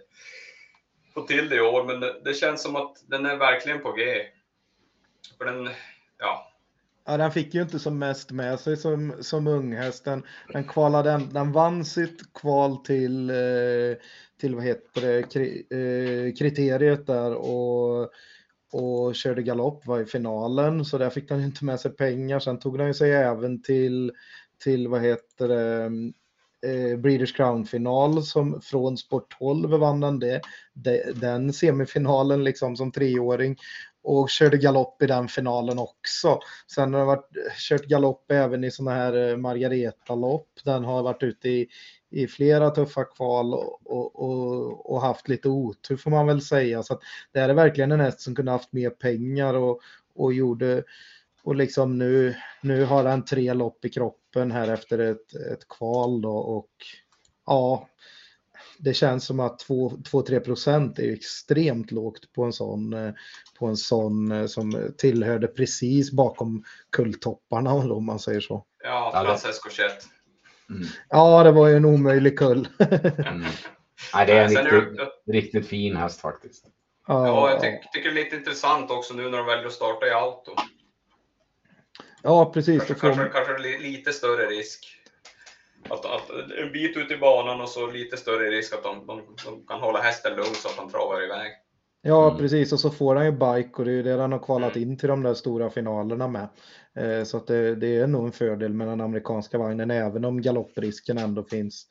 Fått till det i år, men det, det känns som att den är verkligen på G. För den, ja, Ja, den fick ju inte som mest med sig som, som unghäst. Den, den, kvalade, den vann sitt kval till, eh, till vad heter det, eh, kriteriet där och, och körde galopp, var i finalen. Så där fick den inte med sig pengar. Sen tog den sig även till, till vad heter det, eh, Breeders Crown-final som från Sport 12 vann den det, den semifinalen liksom som treåring och körde galopp i den finalen också. Sen har han varit, kört galopp även i sådana här eh, Margareta-lopp. Den har varit ute i, i flera tuffa kval och, och, och, och, haft lite otur får man väl säga. Så att det här är verkligen en häst som kunde haft mer pengar och, och gjorde och liksom nu, nu har han tre lopp i kroppen här efter ett, ett kval då och ja, det känns som att 2-3 procent är extremt lågt på en sån, på en sån som tillhörde precis bakom kulltopparna om man säger så. Ja, Francesco Chet. Mm. Ja, det var ju en omöjlig kull. mm. Nej, det är en riktigt, det... riktigt fin häst faktiskt. Ja, jag tycker, tycker det är lite intressant också nu när de väljer att starta i auto. Ja, precis. Kanske, kanske, kanske lite större risk. Att, att, en bit ut i banan och så lite större risk att de, de, de kan hålla hästen lugn så att han travar iväg. Ja, mm. precis. Och så får han ju bike och det är ju det han har kvalat mm. in till de där stora finalerna med. Eh, så att det, det, är nog en fördel med den amerikanska vagnen, även om galopprisken ändå finns.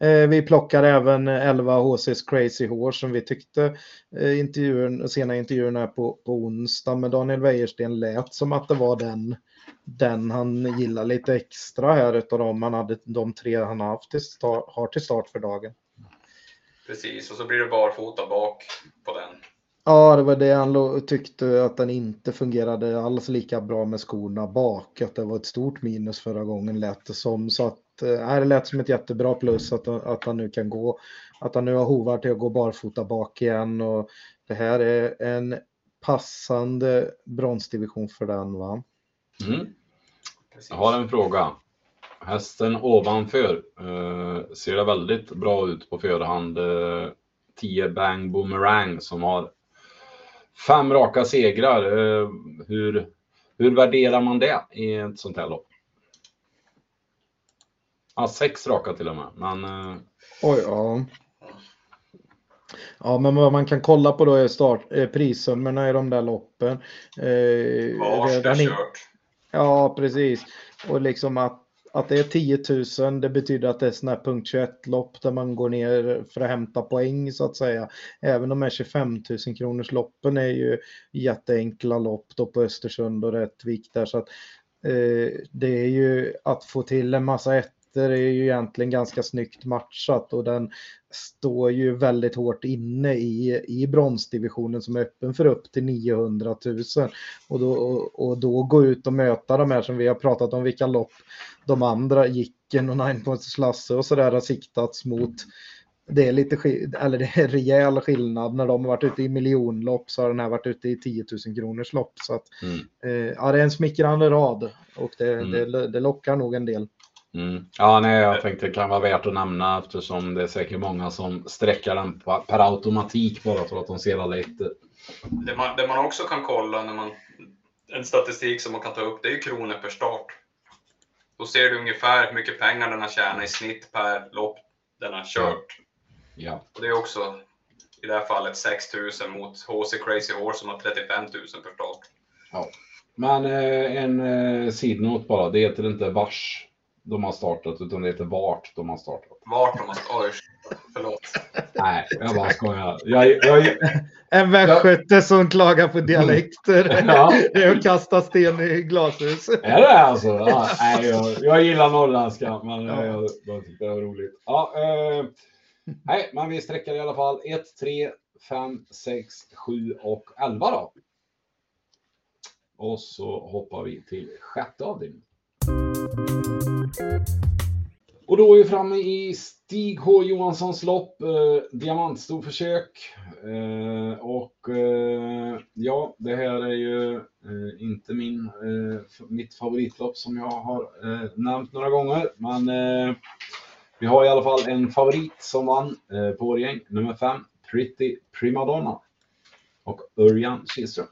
Eh, vi plockar även 11 HC's Crazy Horse som vi tyckte eh, intervjun, sena intervjun här på, på onsdag med Daniel Wäjersten lät som att det var den den han gillar lite extra här utav dem han hade, de tre han haft till start, har till start för dagen. Precis, och så blir det barfota bak på den. Ja, det var det han tyckte att den inte fungerade alls lika bra med skorna bak. Att det var ett stort minus förra gången lät det som. Så att äh, det lät som ett jättebra plus att, att han nu kan gå. Att han nu har hovar till att gå barfota bak igen. Och det här är en passande bronsdivision för den va? Mm. Jag har en fråga. Hästen ovanför eh, ser det väldigt bra ut på förhand. Eh, 10 Bang Boomerang som har fem raka segrar. Eh, hur, hur värderar man det i ett sånt här lopp? Ja, sex raka till och med. Men, eh... Oj, ja. Ja, men vad man kan kolla på då är start, eh, prissummorna i de där loppen. Eh, Vars det kört. Ja, precis. Och liksom att, att det är 10 000, det betyder att det är sådana här punkt 21-lopp där man går ner för att hämta poäng så att säga. Även de här 25 000 kronors loppen är ju jätteenkla lopp då på Östersund och Rättvik där. Så att, eh, det är ju att få till en massa ettor är ju egentligen ganska snyggt matchat och den står ju väldigt hårt inne i, i bronsdivisionen som är öppen för upp till 900 000. Och då, och, och då gå ut och möta de här som vi har pratat om vilka lopp de andra Jicken och Nine Points Lasse och sådär har siktats mot. Det är lite eller det är rejäl skillnad. När de har varit ute i miljonlopp så har den här varit ute i 10 000 kronors lopp. Så att, mm. eh, ja, det är en smickrande rad och det, mm. det, det lockar nog en del. Mm. Ja, nej, jag tänkte det kan vara värt att nämna eftersom det är säkert många som sträcker den per automatik bara för att de ser alla ettor. Det man, det man också kan kolla när man en statistik som man kan ta upp, det är ju kronor per start. Då ser du ungefär hur mycket pengar den har tjänat i snitt per lopp den har kört. Ja. Och det är också i det här fallet 6 000 mot HC Crazy Horse som har 35 000 per start. Ja. Men eh, en eh, sidnot bara, det heter inte vars de har startat, utan det heter vart de har startat. Vart de har startat? Oj, förlåt. Nej, jag bara skojar. Jag, jag, en västgöte som klagar på dialekter. Ja. Det är att kasta sten i glashus. Är det alltså? Ja, nej, jag, jag gillar norrländska, men ja. jag, jag tyckte det var roligt. Ja, eh, nej, men vi sträcker i alla fall 1, 3, 5, 6, 7 och 11 då. Och så hoppar vi till sjätte avdelningen. Och då är vi framme i Stig H Johanssons lopp, eh, diamantstor försök. Eh, och eh, ja, det här är ju eh, inte min, eh, mitt favoritlopp som jag har eh, nämnt några gånger. Men eh, vi har i alla fall en favorit som vann eh, på vår gäng, nummer 5, Pretty Primadonna. Och Örjan Kihlström.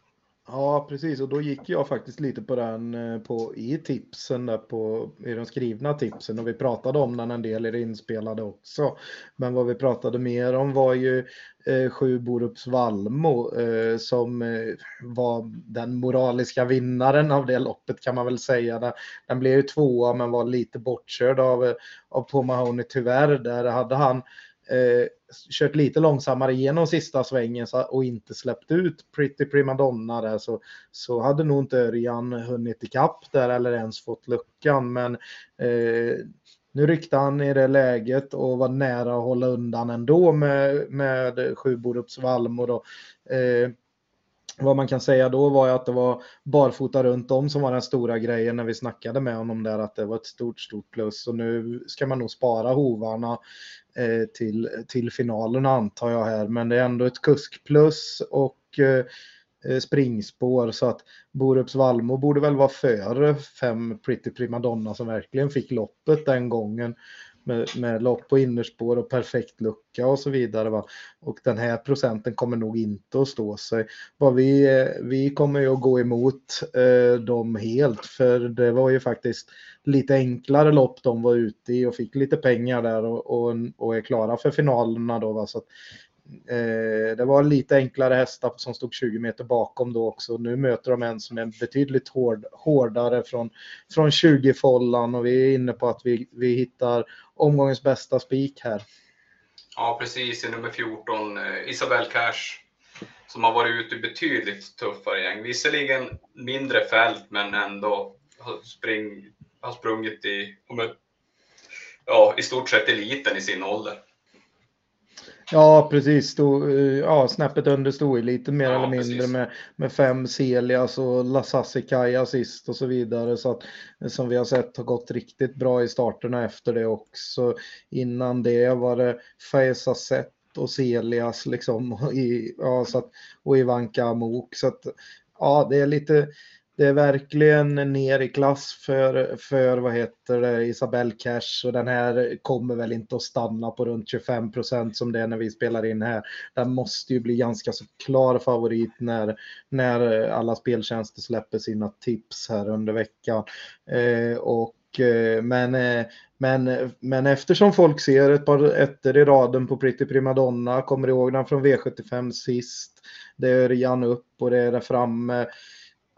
Ja, precis. Och då gick jag faktiskt lite på den eh, på, i tipsen, där på, i de skrivna tipsen. Och vi pratade om den en del i det inspelade också. Men vad vi pratade mer om var ju eh, sju Borups Valmo eh, som eh, var den moraliska vinnaren av det loppet kan man väl säga. Den, den blev ju tvåa men var lite bortkörd av, eh, av Paul tyvärr. Där hade han eh, Eh, kört lite långsammare genom sista svängen och inte släppt ut Pretty Primadonna där så, så hade nog inte Örjan hunnit ikapp där eller ens fått luckan. Men eh, nu ryckte han i det läget och var nära att hålla undan ändå med, med Sjuborups Valmo. Då. Eh, vad man kan säga då var ju att det var barfota runt om som var den stora grejen när vi snackade med honom där att det var ett stort, stort plus. Och nu ska man nog spara hovarna eh, till, till finalerna antar jag här. Men det är ändå ett kuskplus och eh, eh springspår så att Borups Valmo borde väl vara före fem Pretty Primadonna som verkligen fick loppet den gången med, med lopp på innerspår och perfekt lucka och så vidare. Va? Och den här procenten kommer nog inte att stå sig. Vi, eh, vi kommer ju att gå emot eh, dem helt för det var ju faktiskt lite enklare lopp de var ute i och fick lite pengar där och, och, och är klara för finalerna då. Va? Så att, Eh, Eh, det var lite enklare hästar som stod 20 meter bakom då också. Nu möter de en som är betydligt hård, hårdare från, från 20-follan och vi är inne på att vi, vi hittar omgångens bästa spik här. Ja, precis i nummer 14, Isabel eh, Isabelle Cash, som har varit ute i betydligt tuffare gäng. Visserligen mindre fält, men ändå har, spring, har sprungit i, ja, i stort sett eliten i sin ålder. Ja, precis. Stod, ja, snäppet under stoeliten mer ja, eller mindre med, med fem Celias och Lasassi Kaja sist och så vidare. Så att, som vi har sett har gått riktigt bra i starterna efter det också. Innan det var det Faisa Sett och Celias liksom. Och, i, ja, så att, och Ivanka Amok. Så att, ja, det är lite det är verkligen ner i klass för, för vad heter det, Isabelle Cash och den här kommer väl inte att stanna på runt 25 procent som det är när vi spelar in här. Den måste ju bli ganska så klar favorit när, när alla speltjänster släpper sina tips här under veckan. Eh, och, eh, men, eh, men, men eftersom folk ser ett par ettor i raden på Pretty Primadonna, kommer ihåg den från V75 sist, det är Jan upp och det är där framme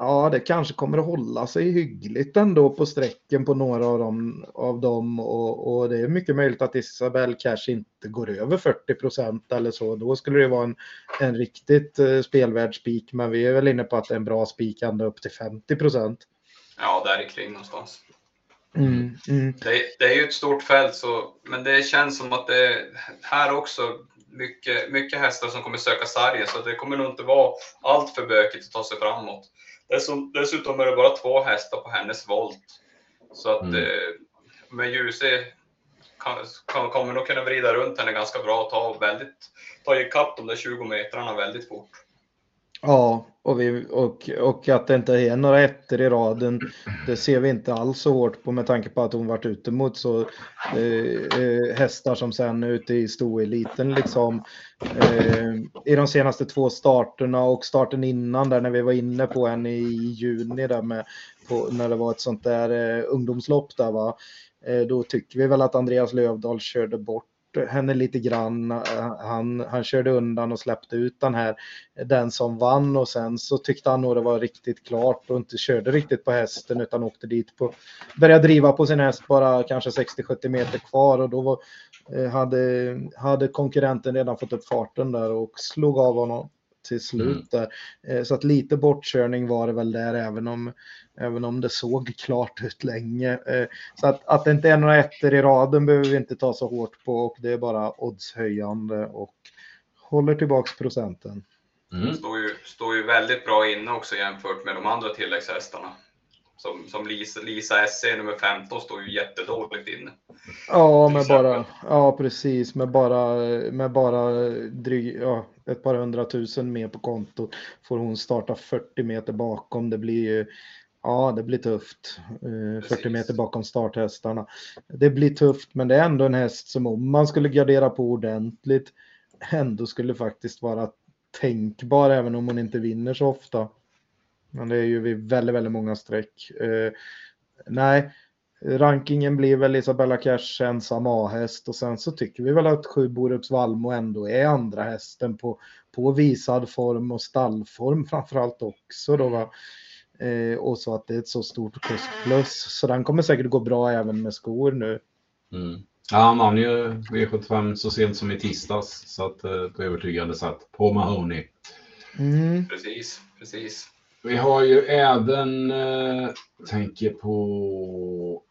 Ja, det kanske kommer att hålla sig hyggligt ändå på sträcken på några av dem. Av dem och, och det är mycket möjligt att Isabel Cash inte går över 40 procent eller så. Då skulle det vara en, en riktigt eh, spelvärd spik. Men vi är väl inne på att det är en bra spik ända upp till 50 procent. Ja, där kring någonstans. Mm, mm. Det, det, är ju ett stort fält, så, men det känns som att det är här också mycket, mycket hästar som kommer söka sargen, så det kommer nog inte vara allt för bökigt att ta sig framåt. Dessutom är det bara två hästar på hennes volt. Så att mm. eh, med Ljuse kan, kan, kommer nog kunna vrida runt henne ganska bra och ta, väldigt, ta ikapp de där 20 metrarna väldigt fort. Ja, och, vi, och, och att det inte är några ettor i raden, det ser vi inte alls så hårt på med tanke på att hon varit ute mot så eh, eh, hästar som sen är ute i stoeliten liksom. Eh, I de senaste två starterna och starten innan där när vi var inne på en i juni där med på, när det var ett sånt där eh, ungdomslopp där va. Eh, då tycker vi väl att Andreas Lövdahl körde bort henne lite grann. Han, han körde undan och släppte ut den här, den som vann. Och sen så tyckte han nog det var riktigt klart och inte körde riktigt på hästen utan åkte dit på, började driva på sin häst bara kanske 60-70 meter kvar. Och då var, eh, hade, hade konkurrenten redan fått upp farten där och slog av honom till slut mm. där. Mm. Så att lite bortkörning var det väl där även om, även om det såg klart ut länge. Eh, så att, att det inte är några ettor i raden behöver vi inte ta så hårt på och det är bara oddshöjande och håller tillbaks procenten. Mm. Står, ju, står ju väldigt bra inne också jämfört med de andra tilläggshästarna. Som, som Lisa, Lisa SC nummer 15 står ju jättedåligt inne. Ja, med bara, ja precis, med bara, med bara dryg, ja, ett par hundratusen mer på kontot får hon starta 40 meter bakom. Det blir ju, ja det blir tufft. Eh, 40 meter bakom starthästarna. Det blir tufft, men det är ändå en häst som om man skulle gardera på ordentligt ändå skulle faktiskt vara tänkbar även om hon inte vinner så ofta. Men det är ju vid väldigt, väldigt många streck. Eh, nej, rankingen blir väl Isabella Cash ensam A-häst och sen så tycker vi väl att Sju Borups Valmo ändå är andra hästen på, på visad form och stallform framförallt också då va. Eh, och så att det är ett så stort plus. Så den kommer säkert gå bra även med skor nu. Mm. Ja, han vann ju V75 så sent som i tisdags så att eh, på övertygande sätt på Mahoney. Mm. Precis, precis. Vi har ju även, eh, tänker på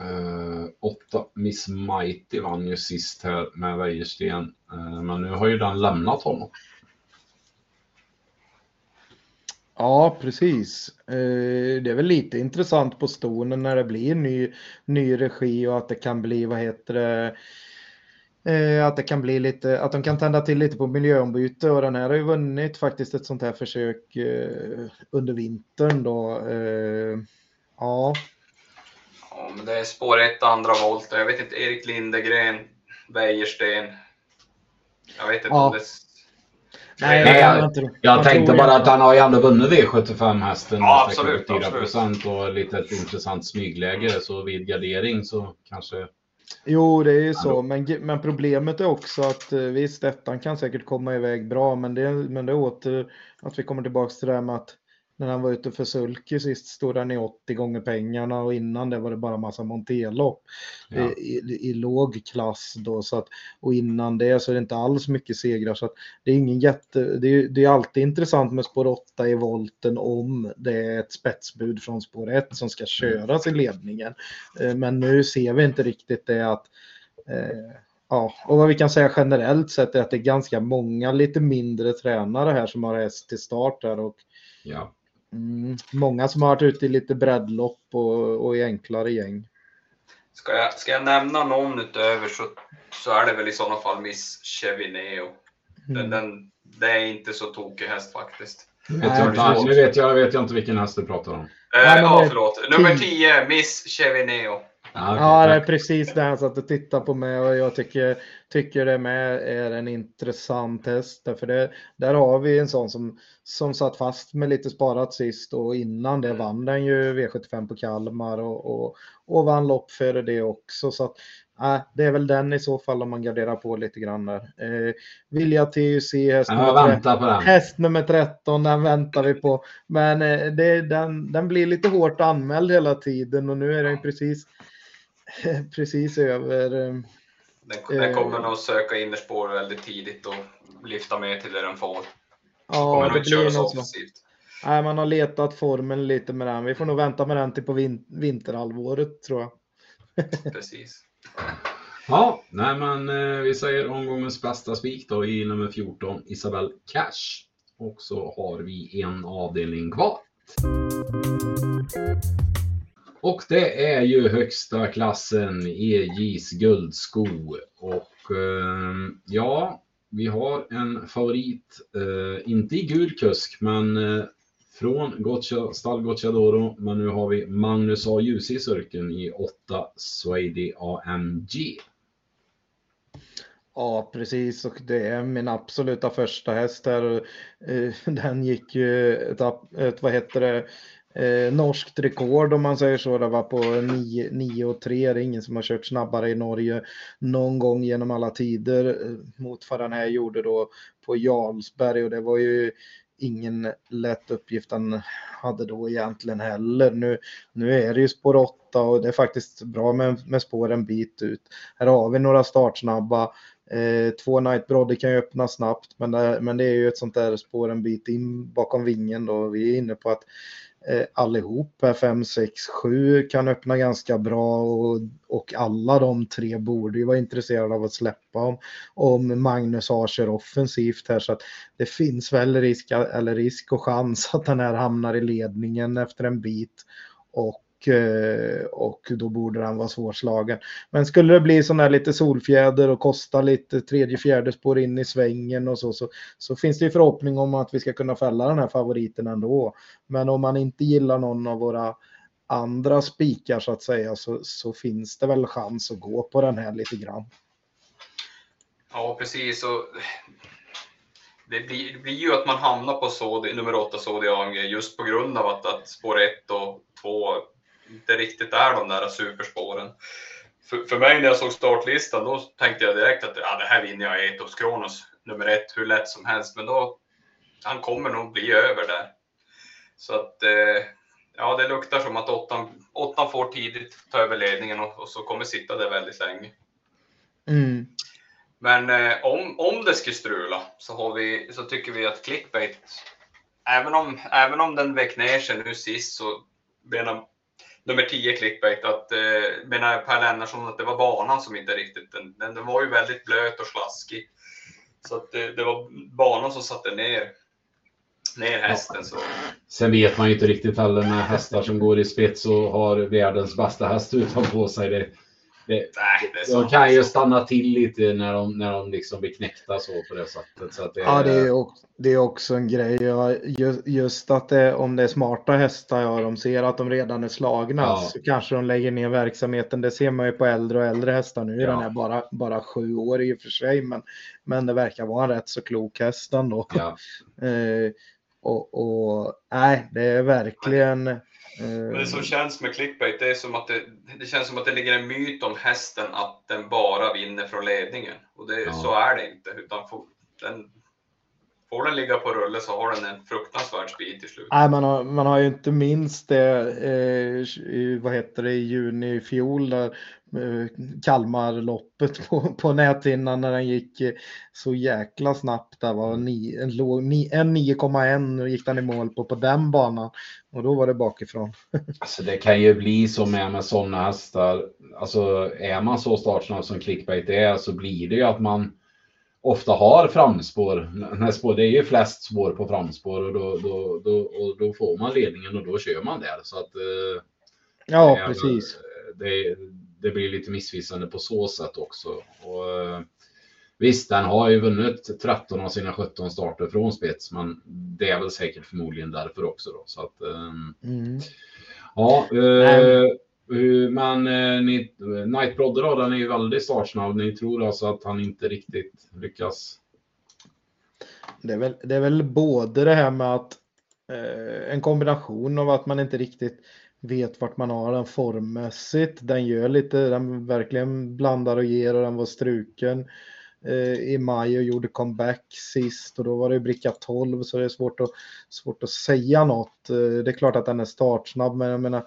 eh, åtta Miss Mighty vann ju sist här med Wäjersten. Eh, men nu har ju den lämnat honom. Ja, precis. Eh, Det är väl lite intressant på stonen när det blir ny, ny regi och att det kan bli, vad heter det, eh, att det kan bli lite, att de kan tända till lite på miljöombyte och den här har ju vunnit faktiskt ett sånt här försök eh, under vintern då. Eh, ja, Ja, men det är spår ett, andra volt. Jag vet inte, Erik Lindegren, Wäjersten. Jag vet inte Ja. om det... nej, jag-. Jag Man tänkte bara att han har ju ändå vunnit V75 hästen. Ja, med absolut, 4 absolut. procent och lite ett intressant smygläge. Så vid gardering så kanske. Jo, det är ju så, men, men problemet är också att eh, visst, ettan kan säkert komma iväg bra, men det, men det är åter att vi kommer tillbaka till det här med att när han var ute för sulky sist stod han i 80 gånger pengarna och innan det var det bara massa monterlopp Ja. i, i, i låg klass då så att och innan det så är det inte alls mycket segrar så att det är ingen jätte, det är, det är alltid intressant med spår 8 i volten om det är ett spetsbud från spår 1 som ska köras i ledningen. Eh, Men nu ser vi inte riktigt det att eh, Ja, och vad vi kan säga generellt sett är att det är ganska många lite mindre tränare här som har häst till start här och Ja. Mm, många som har varit ute i lite breddlopp och, och i enklare gäng. Ska jag, ska jag nämna någon utöver så, så är det väl i sådana fall Miss Chevineo. Den, Mm. den, det är inte så tokig häst faktiskt. Nu Nej, vet, jag precis. nu vet jag, vet jag inte vilken häst du pratar om. Eh, Ja, men ja, förlåt. Nummer tio. 10, Miss Chevineo. Ja, okej, Ja, det är precis det han satt och tittade på mig och jag tycker, tycker det med är en intressant häst. Därför det, där har vi en sån som, som satt fast med lite sparat sist och innan det vann den ju V75 på Kalmar och, och, och vann lopp före det också. Så att, äh, det är väl den i så fall om man garderar på lite grann där. Eh, Vilja TUC häst nummer. Häst nummer 13, den väntar vi på. Men eh, det, den, den blir lite hårt anmäld hela tiden och nu är den precis, precis över. eh, Den, den Eh. kommer nog söka innerspår väldigt tidigt och lyfta med till det den får. Ja, det inte blir så. offensivt. Nej, man har letat formen lite med den. Vi får nog vänta med den till på vin vinterhalvåret tror jag. Precis. Ja, nej men eh, vi säger omgångens bästa spik då i nummer 14, Isabel Cash. Och så har vi en avdelning kvar. Och det är ju högsta klassen EJs guldsko. Och eh, ja, vi har en favorit, eh, inte i gul kusk, men eh, från Goccia, stall Gocciadoro. Men nu har vi Magnus A. Ljus i cirkeln i 8 Swady AMG. Ja, precis. Och det är min absoluta första häst här. Eh, den gick ju ett, ett vad heter det, eh, norskt rekord om man säger så. Det var på 9 och 3. Det är ingen som har kört snabbare i Norge någon gång genom alla tider eh, mot vad den här gjorde då på Jarlsberg. Och det var ju ingen lätt uppgift han hade då egentligen heller. Nu, nu är det ju spår 8 och det är faktiskt bra med, med spår en bit ut. Här har vi några startsnabba. Eh, två Night Brody kan ju öppna snabbt, men det, men det är ju ett sånt där spår en bit in bakom vingen då. Vi är inne på att allihop här 5, 6, 7 kan öppna ganska bra och, och alla de tre borde ju vara intresserade av att släppa om, om Magnus har kör offensivt här. Så att det finns väl risk, eller risk och chans att den här hamnar i ledningen efter en bit. Och Eh, och då borde den vara svårslagen. Men skulle det bli sån här lite solfjäder och kosta lite tredje, fjärde spår in i svängen och så, så, så finns det ju förhoppning om att vi ska kunna fälla den här favoriten ändå. Men om man inte gillar någon av våra andra spikar så att säga så, så finns det väl chans att gå på den här lite grann. Ja, precis. Och det, blir, det blir ju att man hamnar på Sodi, nummer 8 Sodiang, just på grund av att, att spår 1 och 2 inte riktigt är de där superspåren. För, för mig när jag såg startlistan då tänkte jag direkt att ja, det här vinner jag Etos Kronos nummer 1 hur lätt som helst. Men då han kommer nog bli över där. Så att eh, ja, det luktar som att åttan, åttan får tidigt ta över ledningen och, och så kommer sitta där väldigt länge. Mm. Men eh, om, om det skulle strula så, har vi, så tycker vi att clickbait, även om, även om den väck ner sig nu sist så menar nummer 10 clickbait att eh, menar Per Lennartsson att det var banan som inte riktigt, den, den, den var ju väldigt blöt och slaskig. Så att det, det var banan som satte ner, ner hästen. Så. Sen vet man ju inte riktigt heller med hästar som går i spets och har världens bästa häst utanpå sig. Det, det, Nej, det är de kan ju stanna till lite när de, när de liksom blir knäckta så på det sättet. Så att det, Ja, det är, också, det är också en grej. Ja, ju- just att det, om det är smarta hästar, ja, de ser att de redan är slagna, Ja. så kanske de lägger ner verksamheten. Det ser man ju på äldre och äldre hästar. Nu är Ja. den här bara, bara sju år i och för sig, men, men det verkar vara en rätt så klok häst ändå. ja. Eh, och, och nej, det är verkligen... eh, Men det som känns med clickbait, det är som att det, det känns som att det ligger en myt om hästen att den bara vinner från ledningen. Och det, Ja. så är det inte. Utan får, den, får den ligga på rulle så har den en fruktansvärd speed till slut. Nej, man har, man har ju inte minst det, eh, i, vad heter det, i juni i fjol, där eh, Kalmarloppet på, på näthinnan när den gick eh, så jäkla snabbt. Det var ni, en, låg- ni, en 9,1 gick den i mål på, på den banan. Och då var det bakifrån. Alltså det kan ju bli så med, med sådana hästar. Alltså är man så startsnabb som clickbait är så blir det ju att man ofta har framspår. När spår, det är ju flest spår på framspår och då, då, då, och då får man ledningen och då kör man där. Så att, eh, Ja, det är- precis. Det, det blir lite missvisande på så sätt också. Och, eh, visst, den har ju vunnit 13 av sina 17 starter från spets, men det är väl säkert förmodligen därför också. Då, så att, ehm, Mm. Ja, eh, eh, men eh, ni, Night Brother då, den är ju väldigt startsnabb. Ni tror alltså att han inte riktigt lyckas? Det är, väl, det är väl både det här med att eh, en kombination av att man inte riktigt vet vart man har den formmässigt. Den gör lite, den verkligen blandar och ger och den var struken eh, i maj och gjorde comeback sist och då var det bricka 12 så det är svårt att, svårt att säga något. Eh, det är klart att den är startsnabb men jag menar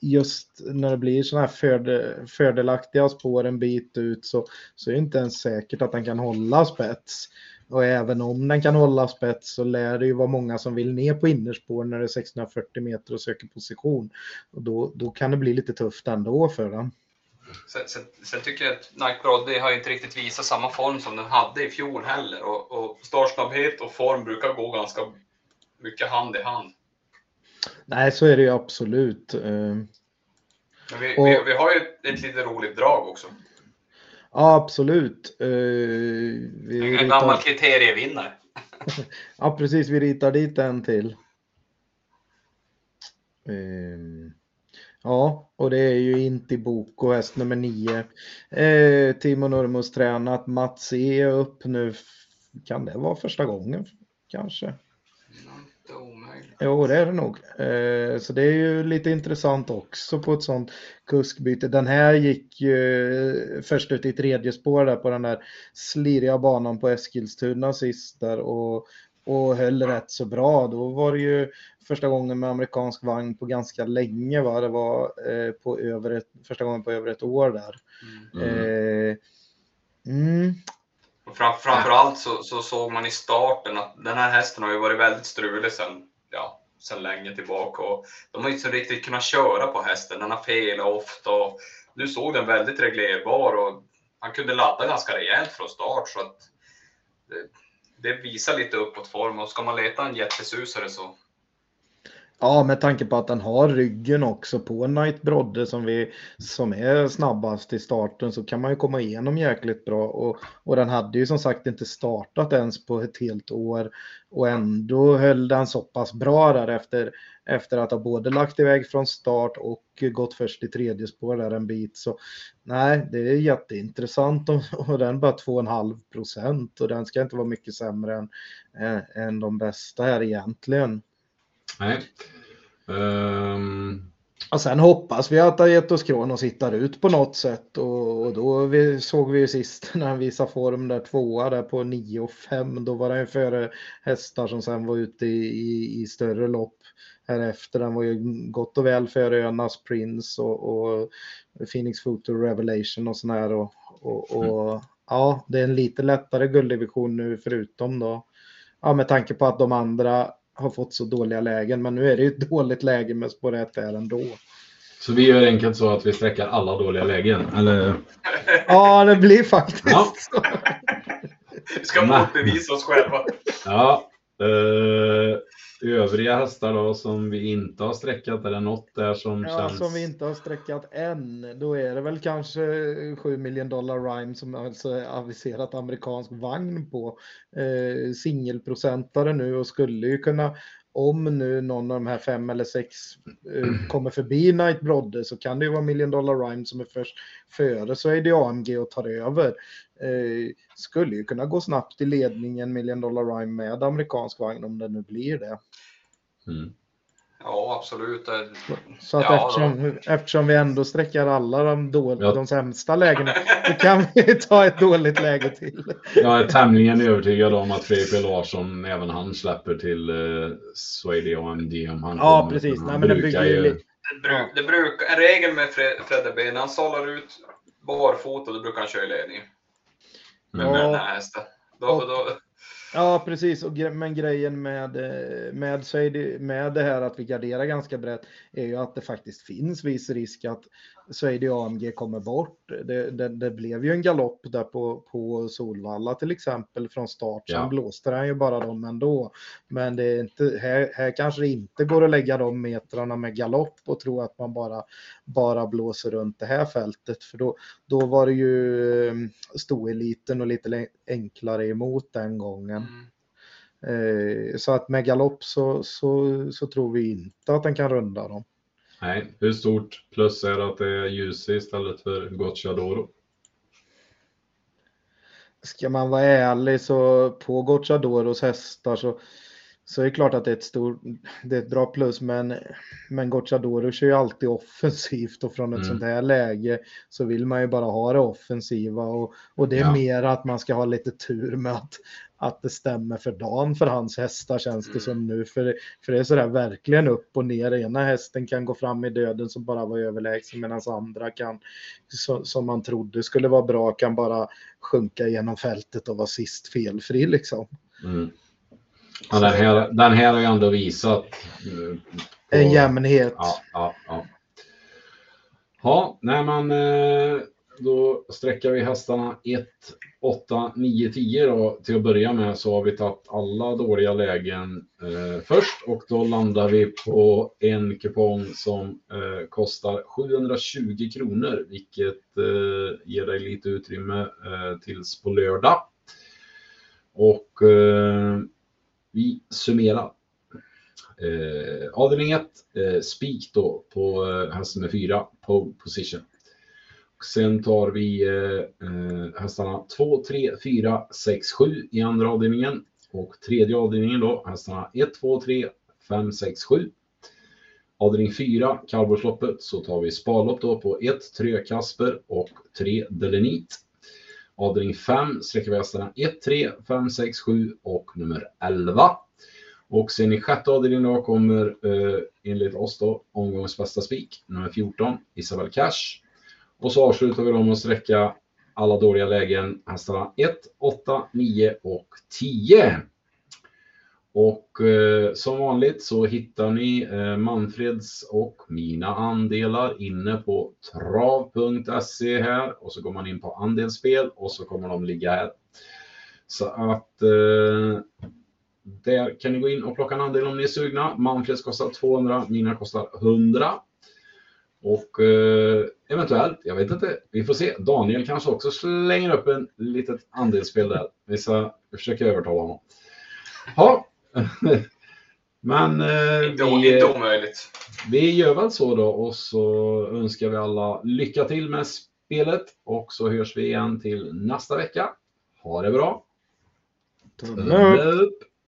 just när det blir sådana här förde, fördelaktiga spår en bit ut så, så är det inte ens säkert att den kan hålla spets. Och även om den kan hålla spets så lär det ju vara många som vill ner på innerspår när det är 640 meter och söker position. Och då, då kan det bli lite tufft ändå för den. Sen, sen, sen tycker jag att Nike Broddy har inte riktigt visat samma form som den hade i fjol heller. Och, och startsnabbhet och form brukar gå ganska mycket hand i hand. Nej, så är det ju absolut. Eh, vi, Och- vi, vi har ju ett lite roligt drag också. Ja, absolut. Eh, vi En gammal ritar, kriterievinnare. ja, precis. Vi ritar dit en till. Eh, Ja, och det är ju inte Boko, häst nummer nio. Eh, Timo Nurmos tränat. Mats E är upp nu. Kan det vara första gången? Kanske. Jo, det är det nog. Eh, så det är ju lite intressant också på ett sånt kuskbyte. Den här gick ju först ut i tredje spår där på den där sliriga banan på Eskilstuna sist där och, och höll rätt så bra. Då var det ju första gången med amerikansk vagn på ganska länge. Va? Det var eh, på över ett, första gången på över ett år där. Mm. Eh, mm, fram, framförallt så, så såg man i starten att den här hästen har ju varit väldigt strulig sedan, ja, sedan länge tillbaka. Och de har inte så riktigt kunnat köra på hästen. Den har felat ofta. Och nu såg den väldigt reglerbar och han kunde ladda ganska rejält från start. Så att det, det visar lite uppåt form och ska man leta en jättesusare så Ja, med tanke på att den har ryggen också på Knight Brodde som, vi, som är snabbast i starten så kan man ju komma igenom jäkligt bra. Och, och den hade ju som sagt inte startat ens på ett helt år och ändå höll den så pass bra där efter, efter att ha både lagt iväg från start och gått först i tredje spår där en bit. Så nej, det är jätteintressant och, och den bara 2,5 procent och den ska inte vara mycket sämre än, än, än de bästa här egentligen. Nej. Ehm, Och sen hoppas vi att oss Kronos hittar ut på något sätt och, och då vi, såg vi ju sist när han visade form där tvåa där på 9 och 5 då var han före hästar som sen var ute i, i, i större lopp här efter. Han var ju gott och väl före Önas Prince och, och Phoenix Photo Revelation och sån här och, och, och ja, det är en lite lättare gulddivision nu förutom då, ja med tanke på att de andra har fått så dåliga lägen, men nu är det ju ett dåligt läge med spår 1 där ändå. Så vi gör enkelt så att vi sträcker alla dåliga lägen, eller? Ja, det blir faktiskt Ja. så. Vi ska motbevisa oss själva. Ja. Eh, övriga hästar då som vi inte har sträckat, är det något där som Ja, känns? som vi inte har sträckat än, då är det väl kanske 7 million dollar rhyme som alltså är aviserat amerikansk vagn på eh, singelprocentare nu och skulle ju kunna om nu någon av de här fem eller sex eh, kommer förbi Knight Brodde så kan det ju vara Million Dollar Rhyme som är först före så är det AMG och tar över. Eh, skulle ju kunna gå snabbt i ledningen Million Dollar Rhyme med amerikansk vagn om det nu blir det. Mm. Ja, absolut. Det- Så att Ja, eftersom, eftersom vi ändå sträcker alla de, då, Ja. de sämsta lägena så kan vi ta ett dåligt läge till. Jag är tämligen övertygad om att Fredrik. Larsson, även han släpper till eh, Swede AMD om han Ja, kommer. precis. Han Nej, men det brukar bygger ju ju- lite- Det, bru, det brukar, en regel med Fre- Fredde B, när han sållar ut barfota, då brukar han köra i ledningen. Med, Mm. med Ja. den här hästen. Då, Och- då, Ja, precis. Och, gre- men grejen med, eh, med, med det här att vi garderar ganska brett är ju att det faktiskt finns viss risk att Swede AMG kommer bort. Det, det, det blev ju en galopp där på, på Solvalla till exempel från start. Sen Ja. blåste han ju bara dem ändå. Men det är inte, här, här kanske det inte går att lägga de metrarna med galopp och tro att man bara, bara blåser runt det här fältet. För då, då var det ju eh, stoeliten och lite enklare emot den gången. mm. Eh, så att med galopp så, så, så tror vi inte att den kan runda dem. Nej, hur stort plus är det att det är Jussi istället för Gocciadoro? Ska man vara ärlig så på Gocciadoros hästar så, så är det klart att det är ett, stort, det är ett bra plus men, men Gocciadoro kör ju alltid offensivt och från ett Mm. sånt här läge så vill man ju bara ha det offensiva och, och det är Ja. mer att man ska ha lite tur med att, att det stämmer för dagen för hans hästar känns det Mm. som nu. För, för det är sådär verkligen upp och ner. Ena hästen kan gå fram i döden som bara var överlägsen medan andra kan, så, som man trodde skulle vara bra, kan bara sjunka genom fältet och vara sist felfri liksom. Mm. Ja, den, här, den här har ju ändå visat. eh, på- En jämnhet. Ja, ja, ja. Ja, nej men eh, då sträcker vi hästarna 1, 8, 9, 10 då. Till att börja med så har vi tagit alla dåliga lägen eh, först och då landar vi på en kupong som eh, kostar 720 kronor, vilket eh, ger dig lite utrymme eh, tills på lördag. Och eh, vi summerar. Eh, avdelning 1, eh, spik då på eh, häst nummer 4, pole position. Och sen tar vi eh, eh hästarna 2, 3, 4, 6, 7 i andra avdelningen. Och tredje avdelningen då, hästarna 1, 2, 3, 5, 6, 7. Avdelning 4, kallblodsloppet, så tar vi sparlopp då på 1, 3 Kasper och 3 Delenit. Avdelning 5 sträcker vi hästarna 1, 3, 5, 6, 7 och nummer 11. Och sen i sjätte avdelningen då kommer eh, enligt oss då omgångens bästa spik, nummer 14, Isabel Cash. Och så avslutar vi då med att sträcka alla dåliga lägen, hästarna 1, 8, 9 och 10. Och eh, som vanligt så hittar ni eh, Manfreds och mina andelar inne på trav.se här och så går man in på andelsspel och så kommer de ligga här. Så att eh, där kan ni gå in och plocka en andel om ni är sugna. Manfreds kostar 200, mina kostar 100. Och eh, eventuellt, jag vet inte, vi får se. Daniel kanske också slänger upp en litet andelsspel där. Vi ska försöka övertala honom. Ja, men eh, Inte, vi, inte omöjligt. vi gör väl så då och så önskar vi alla lycka till med spelet och så hörs vi igen till nästa vecka. Ha det bra! Tumme upp. Tumme upp!